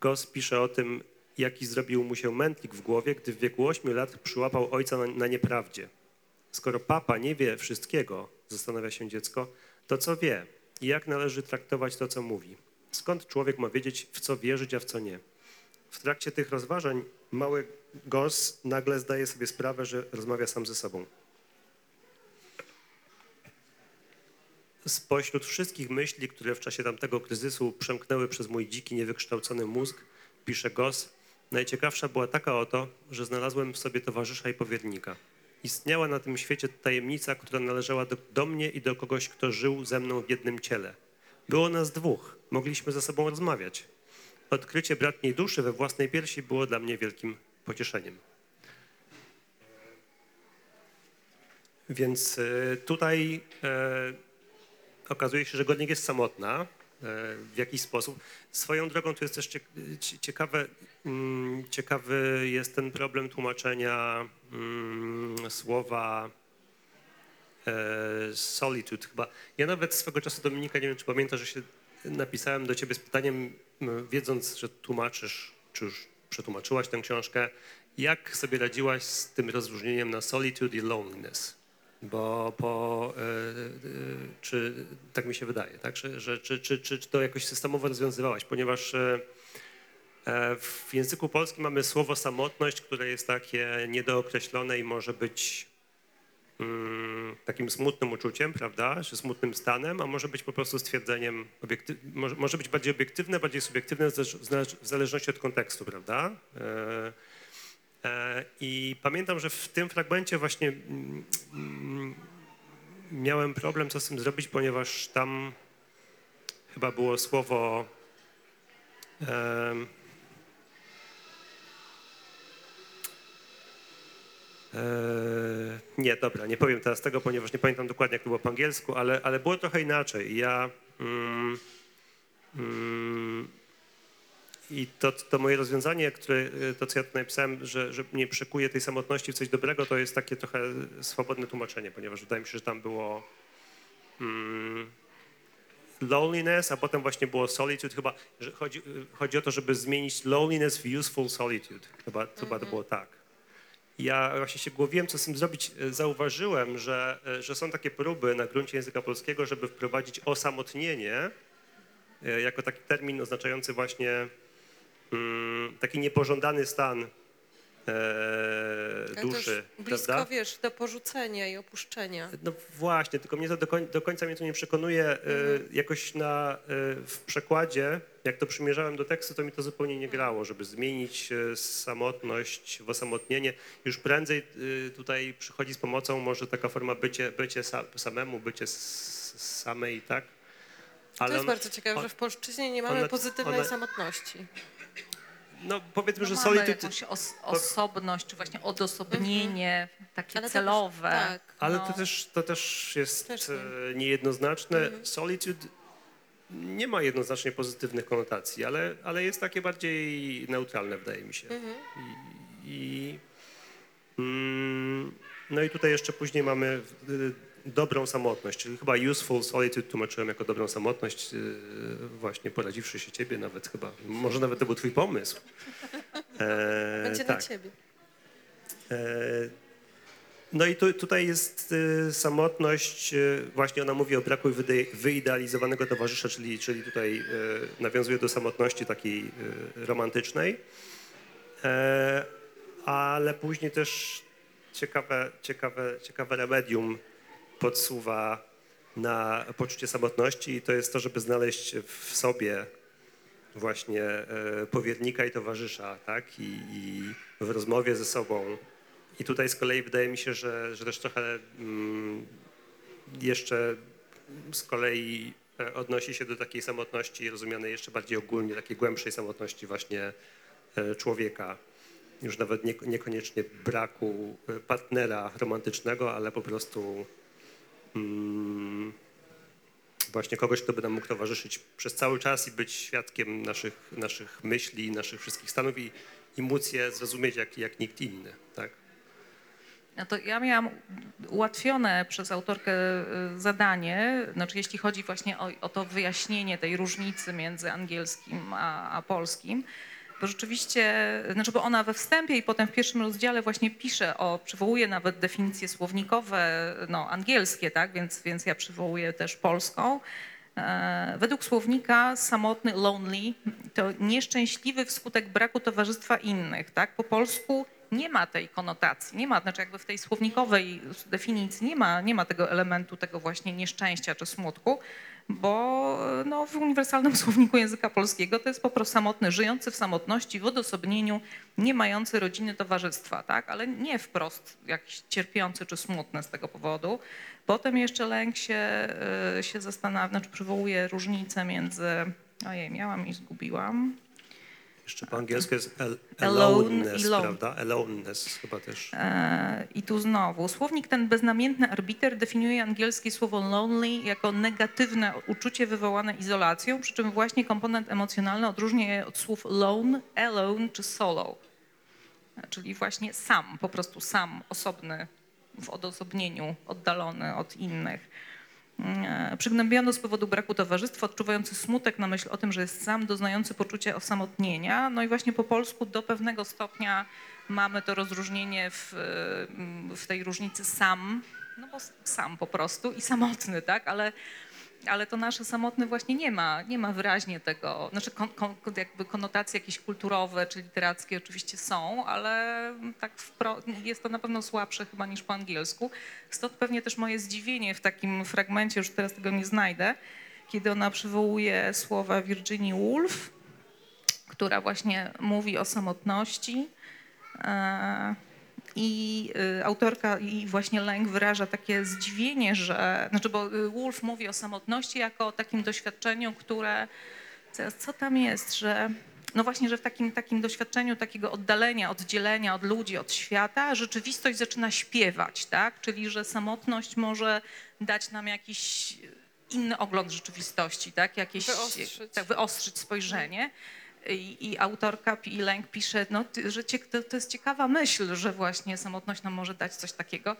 Goss pisze o tym, jaki zrobił mu się mętlik w głowie, gdy w wieku 8 lat przyłapał ojca na, na nieprawdzie. Skoro papa nie wie wszystkiego, zastanawia się dziecko, to co wie i jak należy traktować to, co mówi? Skąd człowiek ma wiedzieć, w co wierzyć, a w co nie? W trakcie tych rozważań mały Goss nagle zdaje sobie sprawę, że rozmawia sam ze sobą. Spośród wszystkich myśli, które w czasie tamtego kryzysu przemknęły przez mój dziki, niewykształcony mózg, pisze Goss, najciekawsza była taka oto, że znalazłem w sobie towarzysza i powiernika. Istniała na tym świecie tajemnica, która należała do, do mnie i do kogoś, kto żył ze mną w jednym ciele. Było nas dwóch, mogliśmy ze sobą rozmawiać. Odkrycie bratniej duszy we własnej piersi było dla mnie wielkim pocieszeniem. Więc e, tutaj e, okazuje się, że Godnik jest samotna e, w jakiś sposób. Swoją drogą tu jest też cie- cie- ciekawe, mm, ciekawy jest ten problem tłumaczenia mm, słowa e, solitude chyba. Ja nawet swego czasu, Dominika, nie wiem, czy pamiętasz, że się napisałem do ciebie z pytaniem, wiedząc, że tłumaczysz, czy już przetłumaczyłaś tę książkę, jak sobie radziłaś z tym rozróżnieniem na solitude i loneliness? Bo po, e, e, czy tak mi się wydaje, tak? Że, że, czy, czy, czy, to jakoś systemowo rozwiązywałaś? Ponieważ e, w języku polskim mamy słowo samotność, które jest takie niedookreślone i może być takim smutnym uczuciem, prawda, czy smutnym stanem, a może być po prostu stwierdzeniem, może, może być bardziej obiektywne, bardziej subiektywne w zależ- w zależ- w zależności od kontekstu, prawda. E, e, I pamiętam, że w tym fragmencie właśnie mm, mm, miałem problem, co z tym zrobić, ponieważ tam chyba było słowo nie, dobra, nie powiem teraz tego, ponieważ nie pamiętam dokładnie, jak to było po angielsku, ale, ale było trochę inaczej. Ja mm, mm, i to, to moje rozwiązanie, które, to co ja tu napisałem, że, że nie przekuje tej samotności w coś dobrego, to jest takie trochę swobodne tłumaczenie, ponieważ wydaje mi się, że tam było mm, loneliness, a potem właśnie było solitude. Chyba chodzi, chodzi o to, żeby zmienić loneliness w useful solitude. Chyba, chyba to było tak ja właśnie się głowiłem, co z tym zrobić. E, Zauważyłem, że, e, że są takie próby na gruncie języka polskiego, żeby wprowadzić osamotnienie e, jako taki termin oznaczający właśnie mm, taki niepożądany stan e, Ale to duszy, już blisko, prawda? wiesz, do porzucenia i opuszczenia. No właśnie, tylko mnie to do, koń, do końca mnie to nie przekonuje. E, jakoś na, e, w przekładzie, jak to przymierzałem do tekstu, to mi to zupełnie nie grało, żeby zmienić e, samotność w osamotnienie. Już prędzej e, tutaj przychodzi z pomocą może taka forma bycie, bycie sa, samemu, bycie s, samej, tak? to jest on- bardzo ciekawe, on- że w polszczyźnie nie mamy ona- pozytywnej ona- samotności. No powiedzmy, No że solitude... jakąś os- osobność, czy właśnie odosobnienie, takie Ale to- celowe. tak. Ale no. to, też, to też jest Też nie. e, niejednoznaczne. Solitude nie ma jednoznacznie pozytywnych konotacji, ale, ale jest takie bardziej neutralne, wydaje mi się. I, i, mm, no i tutaj jeszcze później mamy dobrą samotność, czyli chyba useful solitude tłumaczyłem jako dobrą samotność, y, właśnie poradziwszy się ciebie nawet chyba. Może nawet to był twój pomysł. E, Będzie tak. na ciebie. E, No i tu, tutaj jest y, samotność, y, właśnie ona mówi o braku wyde- wyidealizowanego towarzysza, czyli, czyli tutaj y, nawiązuje do samotności takiej romantycznej. E, Ale później też ciekawe, ciekawe, ciekawe remedium podsuwa na poczucie samotności i to jest to, żeby znaleźć w sobie właśnie e, powiernika i towarzysza, tak? I, i w rozmowie ze sobą. I tutaj z kolei wydaje mi się, że, że też trochę mm, jeszcze z kolei e, odnosi się do takiej samotności rozumianej jeszcze bardziej ogólnie, takiej głębszej samotności właśnie e, człowieka. Już nawet nie, niekoniecznie braku partnera romantycznego, ale po prostu mm, właśnie kogoś, kto by nam mógł towarzyszyć przez cały czas i być świadkiem naszych, naszych myśli, naszych wszystkich stanów i, i móc je zrozumieć jak, jak nikt inny. Tak? No to ja miałam ułatwione przez autorkę y, zadanie, znaczy jeśli chodzi właśnie o, o to wyjaśnienie tej różnicy między angielskim a, a polskim, bo rzeczywiście, znaczy bo ona we wstępie i potem w pierwszym rozdziale właśnie pisze o, przywołuje nawet definicje słownikowe, no angielskie, tak, więc, więc ja przywołuję też polską. E, Według słownika samotny, lonely, to nieszczęśliwy wskutek braku towarzystwa innych, tak? Po polsku nie ma tej konotacji, nie ma, znaczy jakby w tej słownikowej definicji nie ma, nie ma tego elementu tego właśnie nieszczęścia czy smutku, bo no, w uniwersalnym [laughs] słowniku języka polskiego to jest po prostu samotny, żyjący w samotności, w odosobnieniu, nie mający rodziny, towarzystwa, tak? ale nie wprost jakiś cierpiący czy smutny z tego powodu. Potem jeszcze lęk się, y, się zastanawia, znaczy przywołuje różnicę między, ojej, miałam i zgubiłam. Jeszcze po angielsku jest al- Alone aloneness, i lone. prawda? Aloneness chyba też. E, I tu znowu, słownik ten beznamiętny arbiter definiuje angielskie słowo lonely jako negatywne uczucie wywołane izolacją, przy czym właśnie komponent emocjonalny odróżnia je od słów lone, alone czy solo. E, Czyli właśnie sam, po prostu sam, osobny, w odosobnieniu, oddalony od innych. E, Przygnębiony z powodu braku towarzystwa, odczuwający smutek na myśl o tym, że jest sam, doznający poczucia osamotnienia. No i właśnie po polsku do pewnego stopnia mamy to rozróżnienie w, w tej różnicy sam, no bo sam po prostu i samotny, tak? Ale, ale to nasze samotny właśnie nie ma, nie ma wyraźnie tego, znaczy kon, kon, jakby konotacje jakieś kulturowe czy literackie oczywiście są, ale tak jest to na pewno słabsze chyba niż po angielsku. Stąd pewnie też moje zdziwienie w takim fragmencie, już teraz tego nie znajdę, kiedy ona przywołuje słowa Virginia Woolf, która właśnie mówi o samotności. E, I y, autorka i właśnie Lęk wyraża takie zdziwienie, że, znaczy bo y, Wolf mówi o samotności jako o takim doświadczeniu, które, co, co tam jest, że no właśnie, że w takim, takim doświadczeniu takiego oddalenia, oddzielenia od ludzi, od świata, rzeczywistość zaczyna śpiewać, tak? Czyli, że samotność może dać nam jakiś inny ogląd rzeczywistości, tak? Jakieś, Wyostrzyć. Tak, wyostrzyć spojrzenie. I, I autorka i Lęk pisze, no, że to, to jest ciekawa myśl, że właśnie samotność nam może dać coś takiego.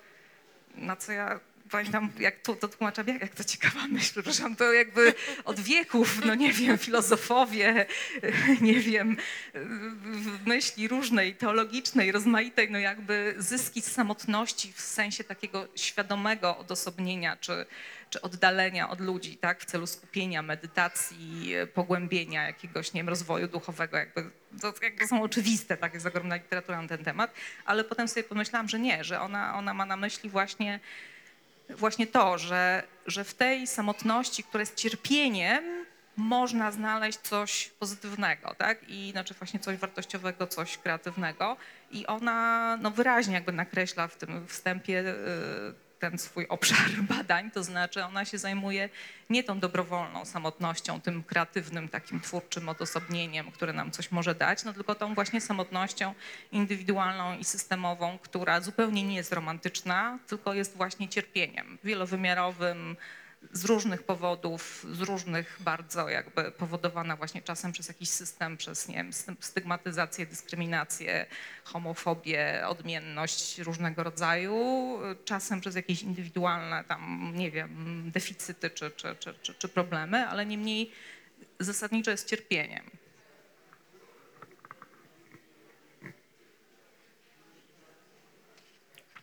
Na co ja pamiętam, jak to, to tłumaczam, jak, jak to ciekawa [laughs] myśl, przepraszam, to jakby od wieków, no nie wiem, filozofowie, [laughs] nie wiem, myśli różnej, teologicznej, rozmaitej, no jakby zyski z samotności w sensie takiego świadomego odosobnienia, czy, czy oddalenia od ludzi, tak, w celu skupienia, medytacji, pogłębienia jakiegoś, nie wiem, rozwoju duchowego, jakby, to jakby są oczywiste, tak, jest ogromna literatura na ten temat, ale potem sobie pomyślałam, że nie, że ona, ona ma na myśli właśnie właśnie to, że, że w tej samotności, która jest cierpieniem, można znaleźć coś pozytywnego, tak? I znaczy właśnie coś wartościowego, coś kreatywnego. I ona no, wyraźnie jakby nakreśla w tym wstępie y, ten swój obszar [laughs] badań, to znaczy ona się zajmuje nie tą dobrowolną samotnością, tym kreatywnym, takim twórczym odosobnieniem, które nam coś może dać, no tylko tą właśnie samotnością indywidualną i systemową, która zupełnie nie jest romantyczna, tylko jest właśnie cierpieniem wielowymiarowym, z różnych powodów, z różnych bardzo jakby powodowana właśnie czasem przez jakiś system, przez nie wiem, stygmatyzację, dyskryminację, homofobię, odmienność różnego rodzaju, czasem przez jakieś indywidualne tam, nie wiem, deficyty czy, czy, czy, czy, czy problemy, ale niemniej zasadniczo jest cierpieniem.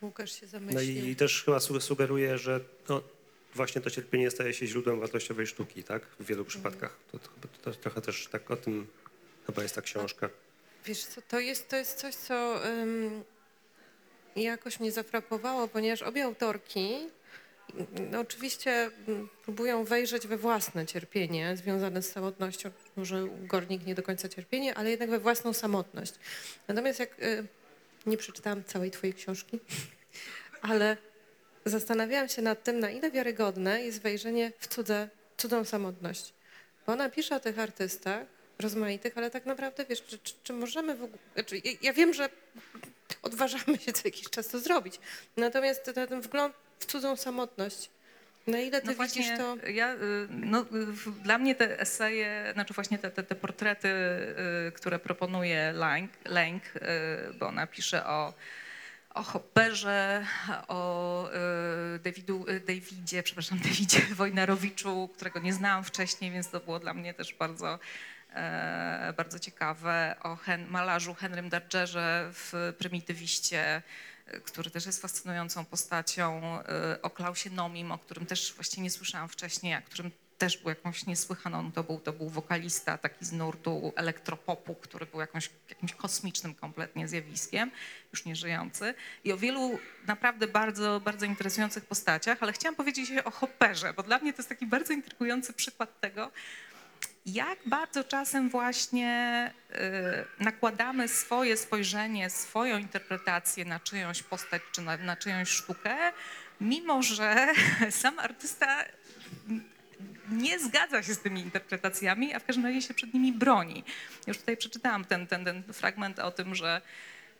Łukasz się No zamyślił. i też chyba su- sugeruje, że no, właśnie to cierpienie staje się źródłem wartościowej sztuki, tak? W wielu przypadkach. To, to, to, to trochę też tak o tym chyba jest ta książka. Wiesz co, to jest, to jest coś, co ym, jakoś mnie zafrapowało, ponieważ obie autorki no, oczywiście mm, próbują wejrzeć we własne cierpienie związane z samotnością. Może Gornik nie do końca cierpienie, ale jednak we własną samotność. Natomiast jak y, nie przeczytałam całej twojej książki, [laughs] ale zastanawiałam się nad tym, na ile wiarygodne jest wejrzenie w cudze, cudzą samotność. Bo ona pisze o tych artystach rozmaitych, ale tak naprawdę, wiesz, czy, czy, czy możemy w ogóle... Znaczy, ja, wiem, że odważamy się co jakiś czas to zrobić. Natomiast ten, ten wgląd w cudzą samotność, na ile ty No widzisz właśnie, to... ja, y, no, dla mnie te eseje, znaczy właśnie te, te, te portrety, y, które proponuje Lang, Lang y, bo ona pisze o, o Hopperze, o y, Davidu, y, Davidzie, przepraszam, [laughs] Davidzie Wojnarowiczu, którego nie znałam wcześniej, więc to było dla mnie też bardzo, e, bardzo ciekawe, o Hen, malarzu Henrym Dargerze w Prymitywiście, y, który też jest fascynującą postacią, o Klausie Nomim, o którym też właściwie nie słyszałam wcześniej, a którym też był jakąś niesłychaną, to był, to był wokalista taki z nurtu elektropopu, który był jakąś, jakimś kosmicznym kompletnie zjawiskiem, już nie żyjący. I o wielu naprawdę bardzo, bardzo interesujących postaciach, ale chciałam powiedzieć o Hopperze, bo dla mnie to jest taki bardzo intrygujący przykład tego, jak bardzo czasem właśnie y, nakładamy swoje spojrzenie, swoją interpretację na czyjąś postać czy na, na czyjąś sztukę, mimo że [laughs] sam artysta nie zgadza się z tymi interpretacjami, a w każdym razie się przed nimi broni. Już tutaj przeczytałam ten, ten, ten fragment o tym, że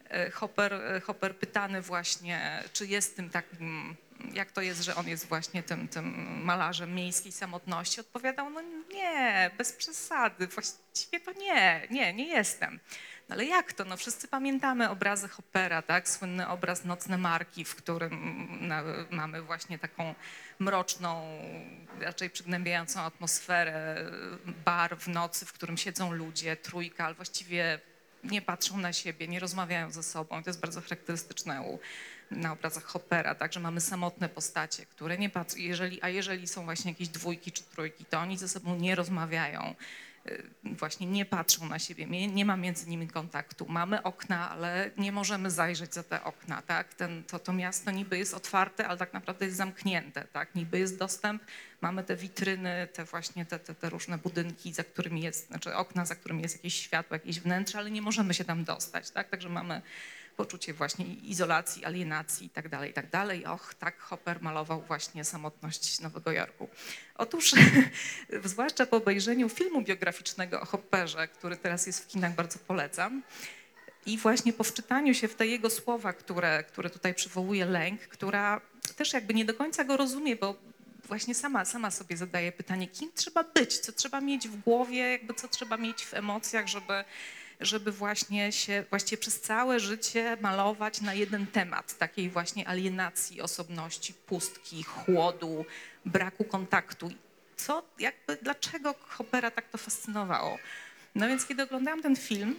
e, Hopper, e, Hopper pytany właśnie, czy jest tym takim, jak to jest, że on jest właśnie tym, tym malarzem miejskiej samotności, odpowiadał, no nie, bez przesady, właściwie to nie, nie, nie jestem. Ale jak to? No wszyscy pamiętamy obrazy Hoppera, tak? Słynny obraz Nocne Marki, w którym na, mamy właśnie taką mroczną, raczej przygnębiającą atmosferę, bar w nocy, w którym siedzą ludzie, trójka, ale właściwie nie patrzą na siebie, nie rozmawiają ze sobą. To jest bardzo charakterystyczne u, na obrazach Hoppera, także mamy samotne postacie, które nie patrzą, jeżeli, a jeżeli są właśnie jakieś dwójki czy trójki, to oni ze sobą nie rozmawiają, właśnie nie patrzą na siebie, nie, nie ma między nimi kontaktu. Mamy okna, ale nie możemy zajrzeć za te okna, tak? Ten, to, to miasto niby jest otwarte, ale tak naprawdę jest zamknięte, tak? Niby jest dostęp, mamy te witryny, te właśnie te, te, te różne budynki, za którymi jest, znaczy okna, za którymi jest jakieś światło, jakieś wnętrze, ale nie możemy się tam dostać, tak? Także mamy poczucie właśnie izolacji, alienacji i tak dalej, i tak. Och, tak Hopper malował właśnie samotność Nowego Jorku. Otóż, [laughs] zwłaszcza po obejrzeniu filmu biograficznego o Hopperze, który teraz jest w kinach, bardzo polecam, i właśnie po wczytaniu się w te jego słowa, które, które tutaj przywołuje lęk, która też jakby nie do końca go rozumie, bo właśnie sama, sama sobie zadaje pytanie, kim trzeba być, co trzeba mieć w głowie, jakby co trzeba mieć w emocjach, żeby, żeby właśnie się właściwie przez całe życie malować na jeden temat, takiej właśnie alienacji osobności, pustki, chłodu, braku kontaktu. Co, jakby, dlaczego Hoppera tak to fascynowało? No więc kiedy oglądałam ten film,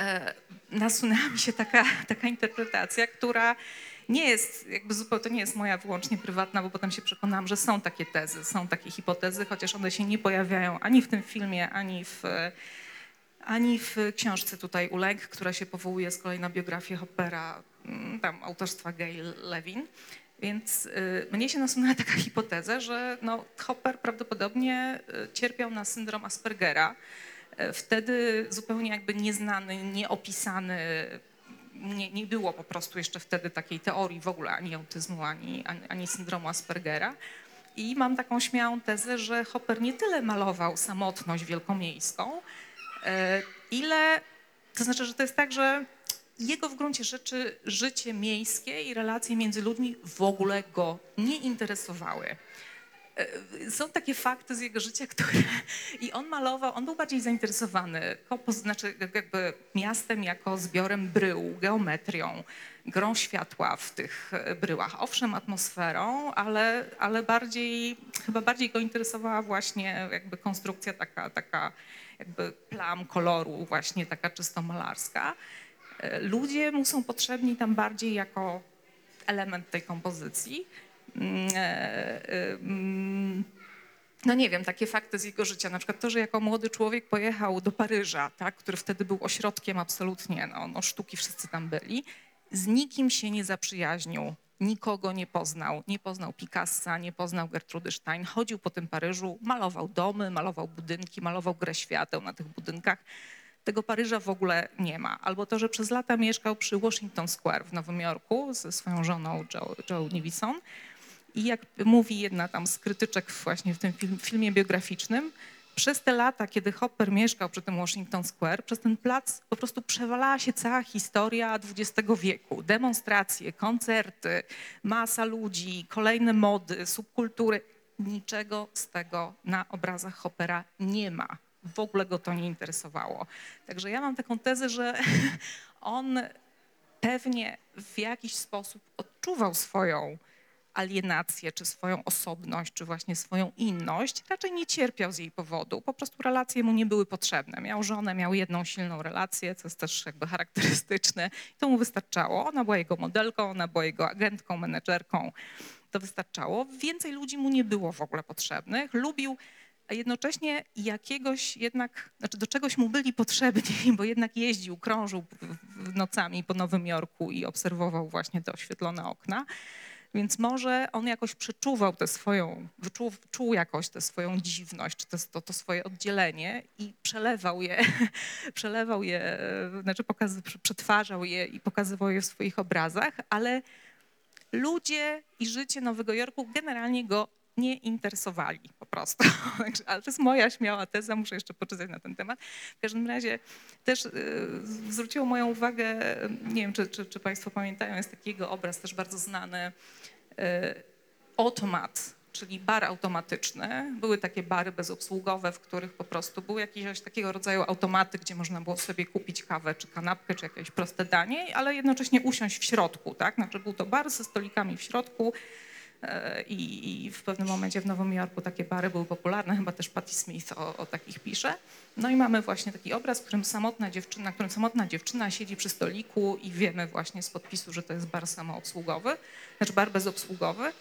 e, nasunęła mi się taka, [laughs] taka interpretacja, która nie jest, jakby zupełnie to nie jest moja wyłącznie prywatna, bo potem się przekonałam, że są takie tezy, są takie hipotezy, chociaż one się nie pojawiają ani w tym filmie, ani w, ani w książce tutaj Uleg, która się powołuje z kolei na biografię Hoppera, mm, tam autorstwa Gail Levin. Więc y, mnie się nasunęła [laughs] taka hipoteza, że no, Hopper prawdopodobnie y, cierpiał na syndrom Aspergera. Y, Wtedy zupełnie jakby nieznany, nieopisany, nie, nie było po prostu jeszcze wtedy takiej teorii w ogóle ani autyzmu, ani, ani, ani syndromu Aspergera. I mam taką śmiałą tezę, że Hopper nie tyle malował samotność wielkomiejską, ile, to znaczy, że to jest tak, że jego w gruncie rzeczy życie miejskie i relacje między ludźmi w ogóle go nie interesowały. E, Są takie fakty z jego życia, [laughs] które i on malował, on był bardziej zainteresowany, znaczy jakby miastem jako zbiorem brył, geometrią, grą światła w tych e, bryłach. Owszem, atmosferą, ale, ale bardziej, chyba bardziej go interesowała właśnie jakby konstrukcja taka, taka jakby plam koloru, właśnie taka czysto malarska. E, Ludzie mu są potrzebni tam bardziej jako element tej kompozycji. Mm, e, e, mm, No nie wiem, takie fakty z jego życia, na przykład to, że jako młody człowiek pojechał do Paryża, tak, który wtedy był ośrodkiem absolutnie, no, no sztuki wszyscy tam byli, z nikim się nie zaprzyjaźnił, nikogo nie poznał, nie poznał Picassa, nie poznał Gertrudy Stein, chodził po tym Paryżu, malował domy, malował budynki, malował grę świateł na tych budynkach. Tego Paryża w ogóle nie ma. Albo to, że przez lata mieszkał przy Washington Square w Nowym Jorku ze swoją żoną Joe, Joe Nivison. I jak mówi jedna tam z krytyczek właśnie w tym film, filmie biograficznym, przez te lata, kiedy Hopper mieszkał przy tym Washington Square, przez ten plac po prostu przewalała się cała historia XX wieku. Demonstracje, koncerty, masa ludzi, kolejne mody, subkultury. Niczego z tego na obrazach Hoppera nie ma. W ogóle go to nie interesowało. Także ja mam taką tezę, że [laughs] on pewnie w jakiś sposób odczuwał swoją alienację, czy swoją osobność, czy właśnie swoją inność, raczej nie cierpiał z jej powodu. Po prostu relacje mu nie były potrzebne. Miał żonę, miał jedną silną relację, co jest też jakby charakterystyczne. I to mu wystarczało. Ona była jego modelką, ona była jego agentką, menedżerką. To wystarczało. Więcej ludzi mu nie było w ogóle potrzebnych. Lubił a jednocześnie jakiegoś jednak, znaczy do czegoś mu byli potrzebni, [laughs] bo jednak jeździł, krążył nocami po Nowym Jorku i obserwował właśnie te oświetlone okna. Więc może on jakoś przeczuwał tę swoją, czuł jakoś tę swoją dziwność, to, to, to swoje oddzielenie i przelewał je, [laughs] przelewał je, znaczy pokazy, przetwarzał je i pokazywał je w swoich obrazach, ale ludzie i życie Nowego Jorku generalnie go nie interesowali po prostu. [laughs] Ale to jest moja śmiała teza, muszę jeszcze poczytać na ten temat. W każdym razie też y, zwróciło moją uwagę, nie wiem czy, czy, czy Państwo pamiętają, jest taki jego obraz też bardzo znany, y, automat, czyli bar automatyczny. Były takie bary bezobsługowe, w których po prostu były jakieś takiego rodzaju automaty, gdzie można było sobie kupić kawę, czy kanapkę, czy jakieś proste danie, ale jednocześnie usiąść w środku, tak? Znaczy był to bar ze stolikami w środku, I, I w pewnym momencie w Nowym Jorku takie bary były popularne, chyba też Patti Smith o, o takich pisze. No i mamy właśnie taki obraz, w którym samotna dziewczyna, na którym samotna dziewczyna siedzi przy stoliku i wiemy właśnie z podpisu, że to jest bar samoobsługowy, znaczy bar bezobsługowy.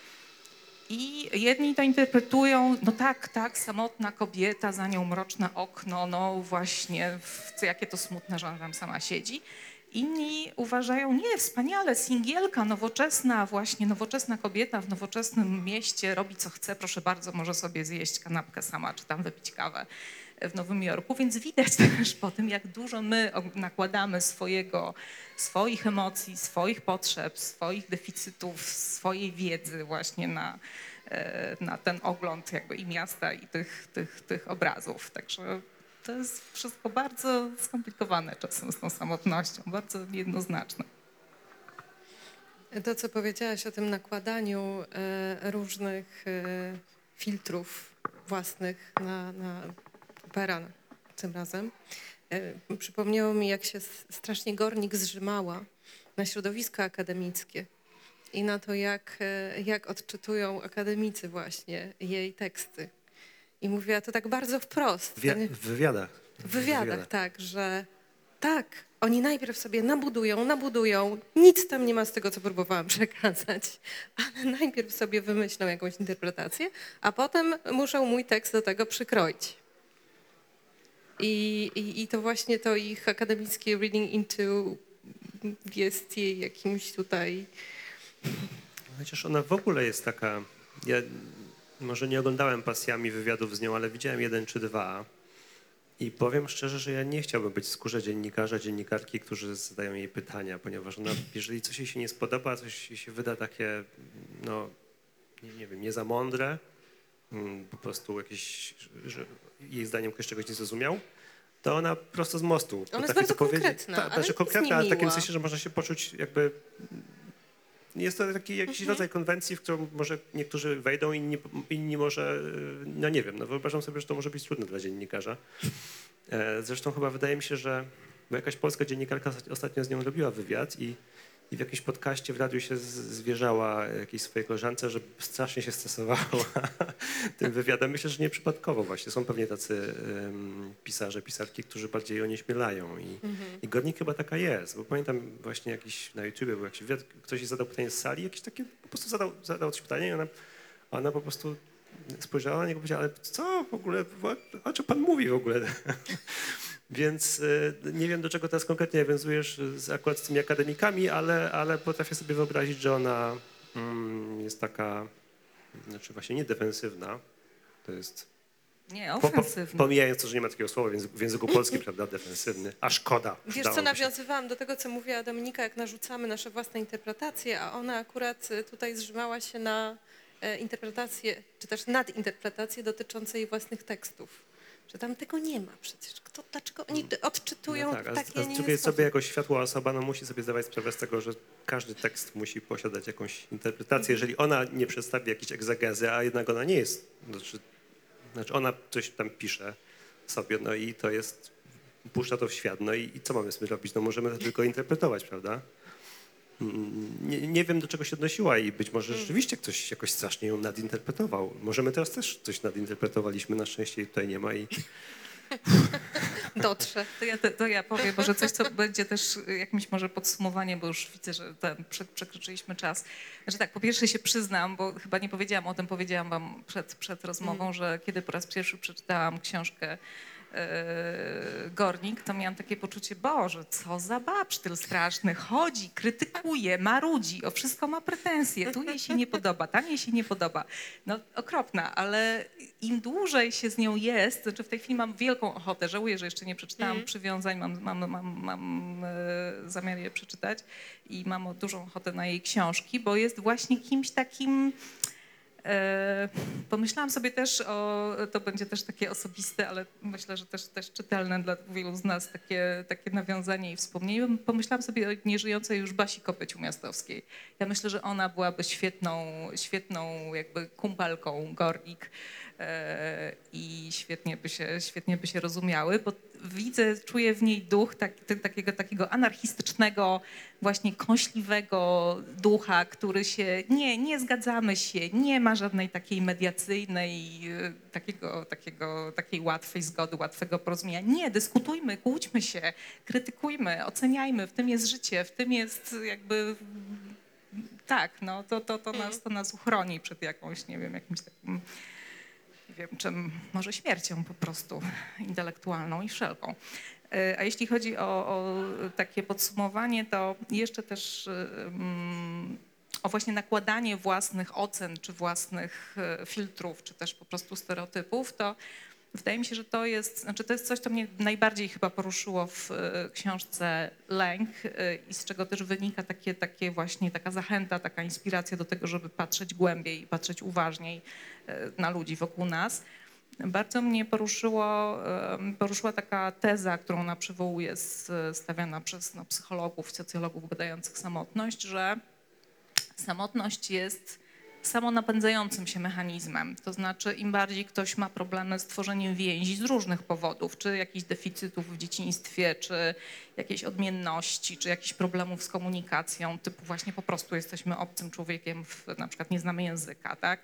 I jedni to interpretują, no tak, tak, samotna kobieta, za nią mroczne okno, no właśnie, w, jakie to smutne, że ona tam sama siedzi. Inni uważają, nie, wspaniale, singielka, nowoczesna, właśnie nowoczesna kobieta w nowoczesnym mieście, robi co chce, proszę bardzo, może sobie zjeść kanapkę sama, czy tam wypić kawę w Nowym Jorku, więc widać [laughs] też po tym, jak dużo my nakładamy swojego, swoich emocji, swoich potrzeb, swoich deficytów, swojej wiedzy właśnie na, e, na ten ogląd jakby i miasta, i tych, tych, tych obrazów. Także to jest wszystko bardzo skomplikowane czasem z tą samotnością, bardzo jednoznaczne. To, co powiedziałaś o tym nakładaniu e, różnych e, filtrów własnych na, na tym razem, e, przypomniało mi, jak się strasznie Gornik zrzymała na środowisko akademickie i na to, jak, jak odczytują akademicy właśnie jej teksty. I mówiła to tak bardzo wprost. Wia- w wywiadach. w wywiadach, tak, że Tak, oni najpierw sobie nabudują, nabudują, nic tam nie ma z tego, co próbowałam [laughs] przekazać, ale najpierw sobie wymyślą jakąś interpretację, a potem muszą mój tekst do tego przykroić. I, i, i to właśnie to ich akademickie reading into jest jej jakimś tutaj... Chociaż ona w ogóle jest taka. Ja może nie oglądałem pasjami wywiadów z nią, ale widziałem jeden czy dwa. I powiem szczerze, że ja nie chciałbym być w skórze dziennikarza, dziennikarki, którzy zadają jej pytania, ponieważ ona, jeżeli coś jej się nie spodoba, coś jej się wyda takie, no, nie, nie wiem, nie za mądre, mm, po prostu jakieś, że jej zdaniem ktoś czegoś nie zrozumiał, to ona prosto z mostu. jest potrafi bardzo konkretna, Tak, ale znaczy jest konkretna, ale w takim sensie, że można się poczuć jakby jest to taki jakiś Mhm. rodzaj konwencji, w którą może niektórzy wejdą, inni, inni może, y, no nie wiem, no wyobrażam sobie, że to może być trudne dla dziennikarza. E, Zresztą chyba wydaje mi się, że bo jakaś polska dziennikarka ostatnio z nią robiła wywiad i, i w jakimś podcaście w radiu się zwierzała jakiejś swojej koleżance, że strasznie się stresowała [laughs] tym wywiadem. Myślę, że nieprzypadkowo właśnie. Są pewnie tacy em, pisarze, pisarki, którzy bardziej onieśmielają i, i Gornik chyba taka jest, bo pamiętam właśnie jakiś na YouTubie był jakiś wywiad, ktoś jej zadał pytanie z sali, jakieś takie, po prostu zadał, zadał coś pytanie i ona, ona po prostu spojrzała na niego i powiedziała, ale co w ogóle, o- o czym pan mówi w ogóle? [laughs] Więc y, nie wiem, do czego teraz konkretnie nawiązujesz z, akurat z tymi akademikami, ale, ale potrafię sobie wyobrazić, że ona mm, jest taka, znaczy właśnie nie defensywna, to jest Nie, po, ofensywny. pomijając to, że nie ma takiego słowa w języku, polskim, [laughs] prawda, defensywny, a szkoda. Wiesz co, nawiązywałam do tego, co mówiła Dominika, jak narzucamy nasze własne interpretacje, a ona akurat y, tutaj zrzymała się na e, interpretację, czy też nadinterpretację dotyczące jej własnych tekstów. Że tam tego nie ma przecież. Kto, dlaczego oni d- odczytują No tak, a, w z- taki, a nie sposób? sobie jako światła osoba no, musi sobie zdawać sprawę z tego, że każdy tekst musi posiadać jakąś interpretację. Jeżeli ona nie przedstawi jakiejś egzegezy, a jednak ona nie jest, znaczy, znaczy ona coś tam pisze sobie, no i to jest, puszcza to w świat, no i, i co mamy z tym robić? No możemy to tylko interpretować, prawda? Mm, Nie, nie wiem, do czego się odnosiła i być może rzeczywiście ktoś jakoś strasznie ją nadinterpretował. Możemy teraz też coś nadinterpretowaliśmy, na szczęście jej tutaj nie ma i [laughs] Dotrze. To ja, to ja powiem, może coś, co będzie też jakimś może podsumowanie, bo już widzę, że prze, przekroczyliśmy czas. Że tak, po pierwsze się przyznam, bo chyba nie powiedziałam o tym, powiedziałam wam przed, przed rozmową, że kiedy po raz pierwszy przeczytałam książkę Gornik, to miałam takie poczucie, Boże, co za babsztyl straszny, chodzi, krytykuje, marudzi, o wszystko ma pretensje, tu jej się nie podoba, tam jej się nie podoba. No okropna, ale im dłużej się z nią jest, znaczy w tej chwili mam wielką ochotę, żałuję, że jeszcze nie przeczytałam przywiązań, mam, mam, mam, mam e, zamiar je przeczytać i mam dużą ochotę na jej książki, bo jest właśnie kimś takim... E, Pomyślałam sobie też o, to będzie też takie osobiste, ale myślę, że też, też czytelne dla wielu z nas takie, takie nawiązanie i wspomnienie. Pomyślałam sobie o nieżyjącej już Basi Kopeciu-Miastowskiej. Ja myślę, że ona byłaby świetną, świetną jakby kumpelką Gornik i świetnie by, się, świetnie by się rozumiały, bo widzę, czuję w niej duch tak, takiego, takiego anarchistycznego, właśnie kąśliwego ducha, który się, nie, nie zgadzamy się, nie ma żadnej takiej mediacyjnej, e, takiego, takiego, takiej łatwej zgody, łatwego porozumienia. Nie, dyskutujmy, kłóćmy się, krytykujmy, oceniajmy, w tym jest życie, w tym jest jakby tak, no to, to, to, nas, to nas uchroni przed jakąś, nie wiem, jakimś takim, nie wiem czym, może śmiercią po prostu intelektualną i wszelką. E, A jeśli chodzi o, o takie podsumowanie, to jeszcze też e, mm, o właśnie nakładanie własnych ocen, czy własnych e, filtrów, czy też po prostu stereotypów, to wydaje mi się, że to jest, znaczy to jest coś, co mnie najbardziej chyba poruszyło w e, książce Lęk e, i z czego też wynika takie, takie właśnie taka zachęta, taka inspiracja do tego, żeby patrzeć głębiej, patrzeć uważniej e, na ludzi wokół nas. Bardzo mnie poruszyło, poruszyła taka teza, którą ona przywołuje, stawiana przez no, psychologów, socjologów badających samotność, że samotność jest samonapędzającym się mechanizmem. To znaczy, im bardziej ktoś ma problemy z tworzeniem więzi z różnych powodów, czy jakichś deficytów w dzieciństwie, czy jakiejś odmienności, czy jakichś problemów z komunikacją, typu właśnie po prostu jesteśmy obcym człowiekiem, w, na przykład nie znamy języka, tak?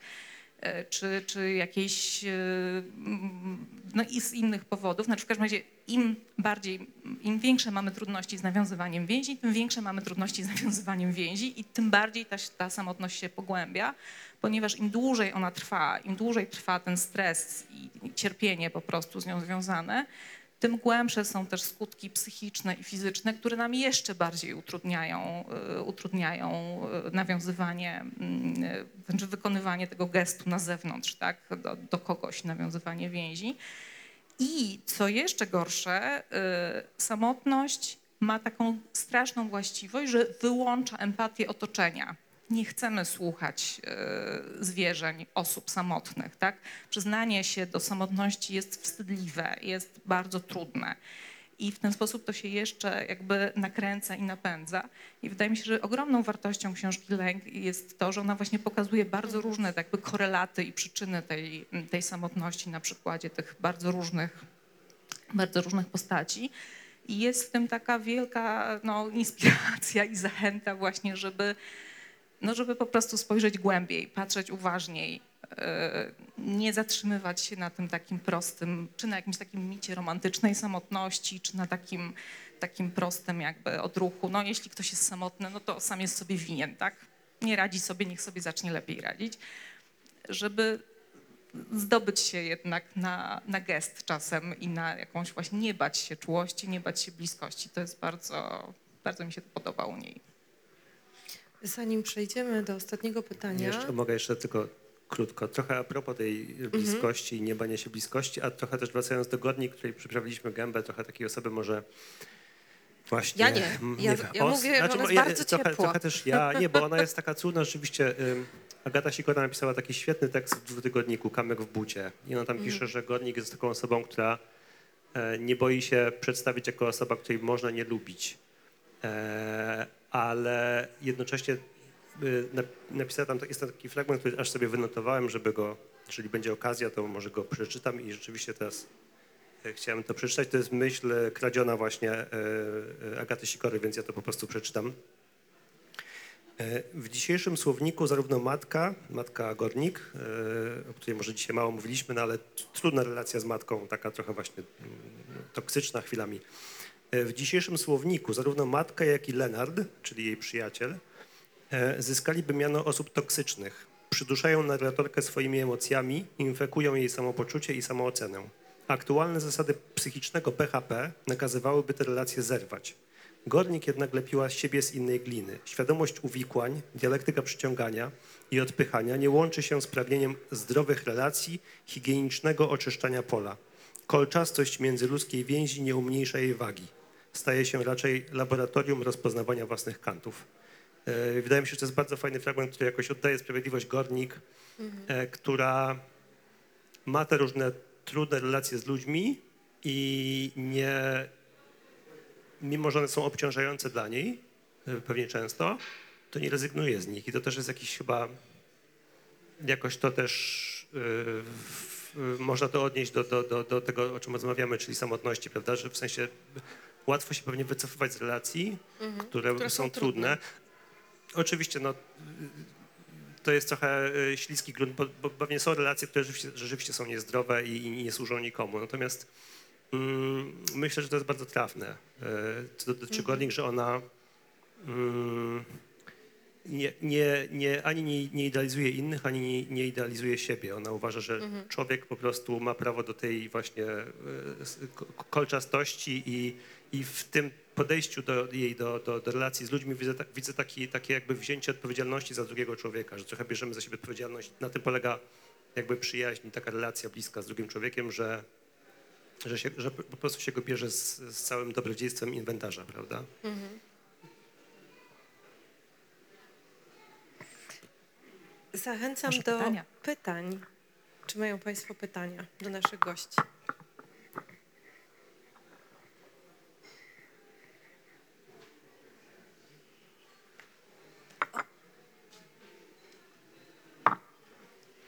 e, czy, czy jakiejś, e, no i z innych powodów. Znaczy w każdym razie im bardziej, im większe mamy trudności z nawiązywaniem więzi, tym większe mamy trudności z nawiązywaniem więzi i tym bardziej ta, ta samotność się pogłębia, ponieważ im dłużej ona trwa, im dłużej trwa ten stres i cierpienie po prostu z nią związane, tym głębsze są też skutki psychiczne i fizyczne, które nam jeszcze bardziej utrudniają, y, utrudniają y, nawiązywanie, y, znaczy wykonywanie tego gestu na zewnątrz, tak, do, do kogoś, nawiązywanie więzi. I co jeszcze gorsze, y, samotność ma taką straszną właściwość, że wyłącza empatię otoczenia. Nie chcemy słuchać y, zwierzeń, osób samotnych. Tak? Przyznanie się do samotności jest wstydliwe, jest bardzo trudne. I w ten sposób to się jeszcze jakby nakręca i napędza. I wydaje mi się, że ogromną wartością książki Lęk jest to, że ona właśnie pokazuje bardzo różne jakby korelaty i przyczyny tej, tej samotności na przykładzie tych bardzo różnych, bardzo różnych postaci. I jest w tym taka wielka no, inspiracja i zachęta właśnie, żeby, no, żeby po prostu spojrzeć głębiej, patrzeć uważniej, e, nie zatrzymywać się na tym takim prostym, czy na jakimś takim micie romantycznej samotności, czy na takim, takim prostym jakby odruchu. No jeśli ktoś jest samotny, no to sam jest sobie winien, tak? Nie radzi sobie, niech sobie zacznie lepiej radzić. Żeby zdobyć się jednak na, na gest czasem i na jakąś właśnie nie bać się czułości, nie bać się bliskości. To jest bardzo, bardzo mi się to podoba u niej. Zanim przejdziemy do ostatniego pytania, Jeszcze mogę jeszcze tylko krótko. Trochę a propos tej bliskości i nie bania się bliskości, a trochę też wracając do Godni, której przyprawiliśmy gębę, trochę takiej osoby może właśnie... Ja nie. Ja- wiem, ja mówię, że ona jest ja- bardzo trochę, ciepła. trochę też ja, nie, bo ona jest taka cudna rzeczywiście. ym, Agata Sikora napisała taki świetny tekst w dwutygodniku Kamyk w bucie. I ona tam Mhm. pisze, że Godnik jest taką osobą, która e, nie boi się przedstawić jako osoba, której można nie lubić. E, ale jednocześnie y, na- napisała tam, jest tam taki fragment, który aż sobie wynotowałem, żeby go, jeżeli będzie okazja, to może go przeczytam i rzeczywiście teraz e, chciałem to przeczytać. To jest myśl e, kradziona właśnie e, Agaty Sikory, więc ja to po prostu przeczytam. W dzisiejszym słowniku zarówno matka, matka Gornik, o której może dzisiaj mało mówiliśmy, no ale trudna relacja z matką, taka trochę właśnie mm, toksyczna chwilami. E, W dzisiejszym słowniku zarówno matka, jak i Lenard, czyli jej przyjaciel, e, zyskaliby miano osób toksycznych. Przyduszają narratorkę swoimi emocjami, infekują jej samopoczucie i samoocenę. Aktualne zasady psychicznego BHP nakazywałyby te relacje zerwać. Gornik jednak lepiła siebie z innej gliny. Świadomość uwikłań, dialektyka przyciągania i odpychania nie łączy się z pragnieniem zdrowych relacji, higienicznego oczyszczania pola. Kolczastość międzyludzkiej więzi nie umniejsza jej wagi. Staje się raczej laboratorium rozpoznawania własnych kantów. E, Wydaje mi się, że to jest bardzo fajny fragment, który jakoś oddaje sprawiedliwość Gornik, e, która ma te różne trudne relacje z ludźmi i nie, mimo że one są obciążające dla niej, e, pewnie często, to nie rezygnuje z nich. I to też jest jakiś chyba, jakoś to też w, można to odnieść do, do, do, do tego, o czym rozmawiamy, czyli samotności, prawda, że w sensie łatwo się pewnie wycofywać z relacji, które, Które są, są trudne. trudne. Oczywiście, no, to jest trochę e, śliski grunt, bo, bo pewnie są relacje, które rzeczywiście, rzeczywiście są niezdrowe i, i nie służą nikomu. Natomiast mm, myślę, że to jest bardzo trafne. Co dotyczy Gornik, że ona mm, nie, nie, nie, ani nie, nie idealizuje innych, ani nie, nie idealizuje siebie. Ona uważa, że człowiek po prostu ma prawo do tej właśnie e, kolczastości i, i w tym podejściu do jej do, do, do relacji z ludźmi widzę, widzę taki, takie jakby wzięcie odpowiedzialności za drugiego człowieka, że trochę bierzemy za siebie odpowiedzialność. Na tym polega jakby przyjaźń, i taka relacja bliska z drugim człowiekiem, że, że, się, że po prostu się go bierze z, z całym dobrodziejstwem inwentarza, prawda? Zachęcam Może do pytania? pytań. Czy mają Państwo pytania do naszych gości?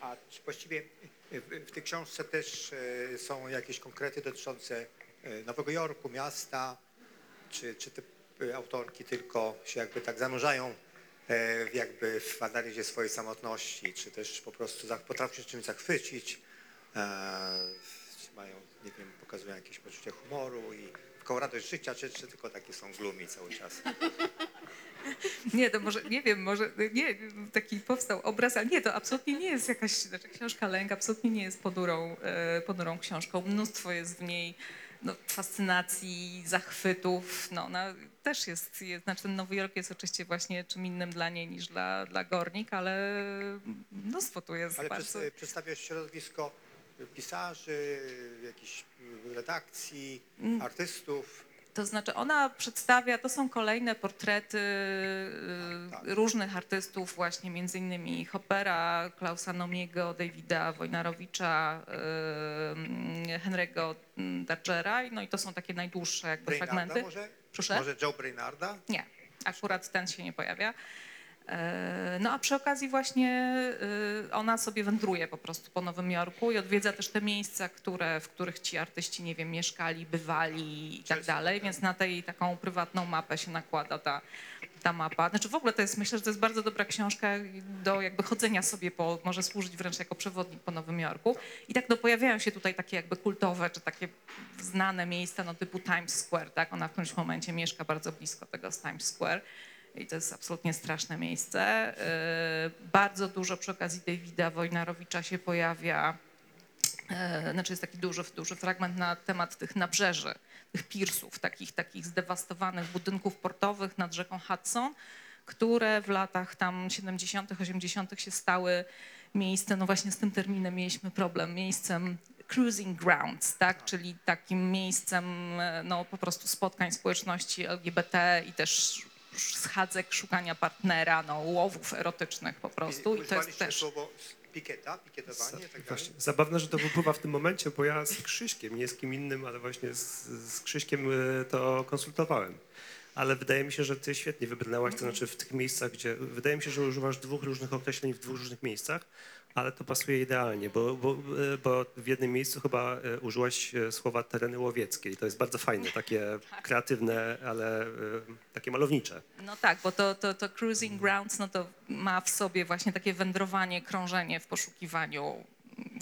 A czy właściwie w, w tej książce też e, są jakieś konkrety dotyczące e, Nowego Jorku, miasta, czy, czy te e, autorki tylko się jakby tak zanurzają jakby w analizie swojej samotności, czy też po prostu potrafią się czymś zachwycić, e, mają, nie wiem, pokazują jakieś poczucie humoru i tylko radość życia, czy, czy tylko takie są gloomy cały czas. [laughs] Nie, to może, nie wiem, może, nie, taki powstał obraz, ale nie, to absolutnie nie jest jakaś, znaczy książka Lęk absolutnie nie jest ponurą, e, ponurą książką. Mnóstwo jest w niej no, fascynacji, zachwytów, no ona też jest, jest, znaczy ten Nowy Jork jest oczywiście właśnie czym innym dla niej niż dla, dla Gornik, ale mnóstwo tu jest Ale bardzo... przed, przedstawia środowisko pisarzy, jakichś redakcji, Mm. artystów. To znaczy ona przedstawia, to są kolejne portrety y, Tak. różnych artystów, właśnie między innymi Hoppera, Klausa Nomiego, Davida Wojnarowicza, y, Henry'ego Dargera, no i to są takie najdłuższe jakby Brainarda fragmenty. może? Proszę? Może Joe Brainarda? Nie, akurat ten się nie pojawia. E, No a przy okazji właśnie y, ona sobie wędruje po prostu po Nowym Jorku i odwiedza też te miejsca, które, w których ci artyści, nie wiem, mieszkali, bywali i tak dalej, więc na tej taką prywatną mapę się nakłada ta, ta mapa. Znaczy w ogóle to jest, myślę, że to jest bardzo dobra książka do jakby chodzenia sobie po, może służyć wręcz jako przewodnik po Nowym Jorku. I tak no pojawiają się tutaj takie jakby kultowe, czy takie znane miejsca, no typu Times Square, tak? Ona w którymś momencie mieszka bardzo blisko tego z Times Square. I to jest absolutnie straszne miejsce. Yy, Bardzo dużo przy okazji Davida Wojnarowicza się pojawia, yy, znaczy jest taki duży, duży fragment na temat tych nabrzeży, tych pirsów, takich, takich zdewastowanych budynków portowych nad rzeką Hudson, które w latach tam 70., 80. się stały miejscem, no właśnie z tym terminem mieliśmy problem, miejscem cruising grounds, tak, czyli takim miejscem e, no po prostu spotkań społeczności LGBT i też schadzek, szukania partnera, no łowów erotycznych po prostu i to jest też... słowo pikieta, pikietowanie i tak dalej. Właśnie, zabawne, że to wypływa w tym momencie, bo ja z Krzyśkiem, nie z kim innym, ale właśnie z, z Krzyśkiem y, to konsultowałem. Ale wydaje mi się, że ty świetnie wybrnęłaś, to znaczy w tych miejscach, gdzie... Wydaje mi się, że używasz dwóch różnych określeń w dwóch różnych miejscach, ale to pasuje idealnie, bo, bo, y, bo w jednym miejscu chyba y, użyłaś y, słowa tereny łowieckie i to jest bardzo fajne, takie [laughs] kreatywne, ale takie malownicze. No tak, bo to, to, to cruising grounds no to ma w sobie właśnie takie wędrowanie, krążenie w poszukiwaniu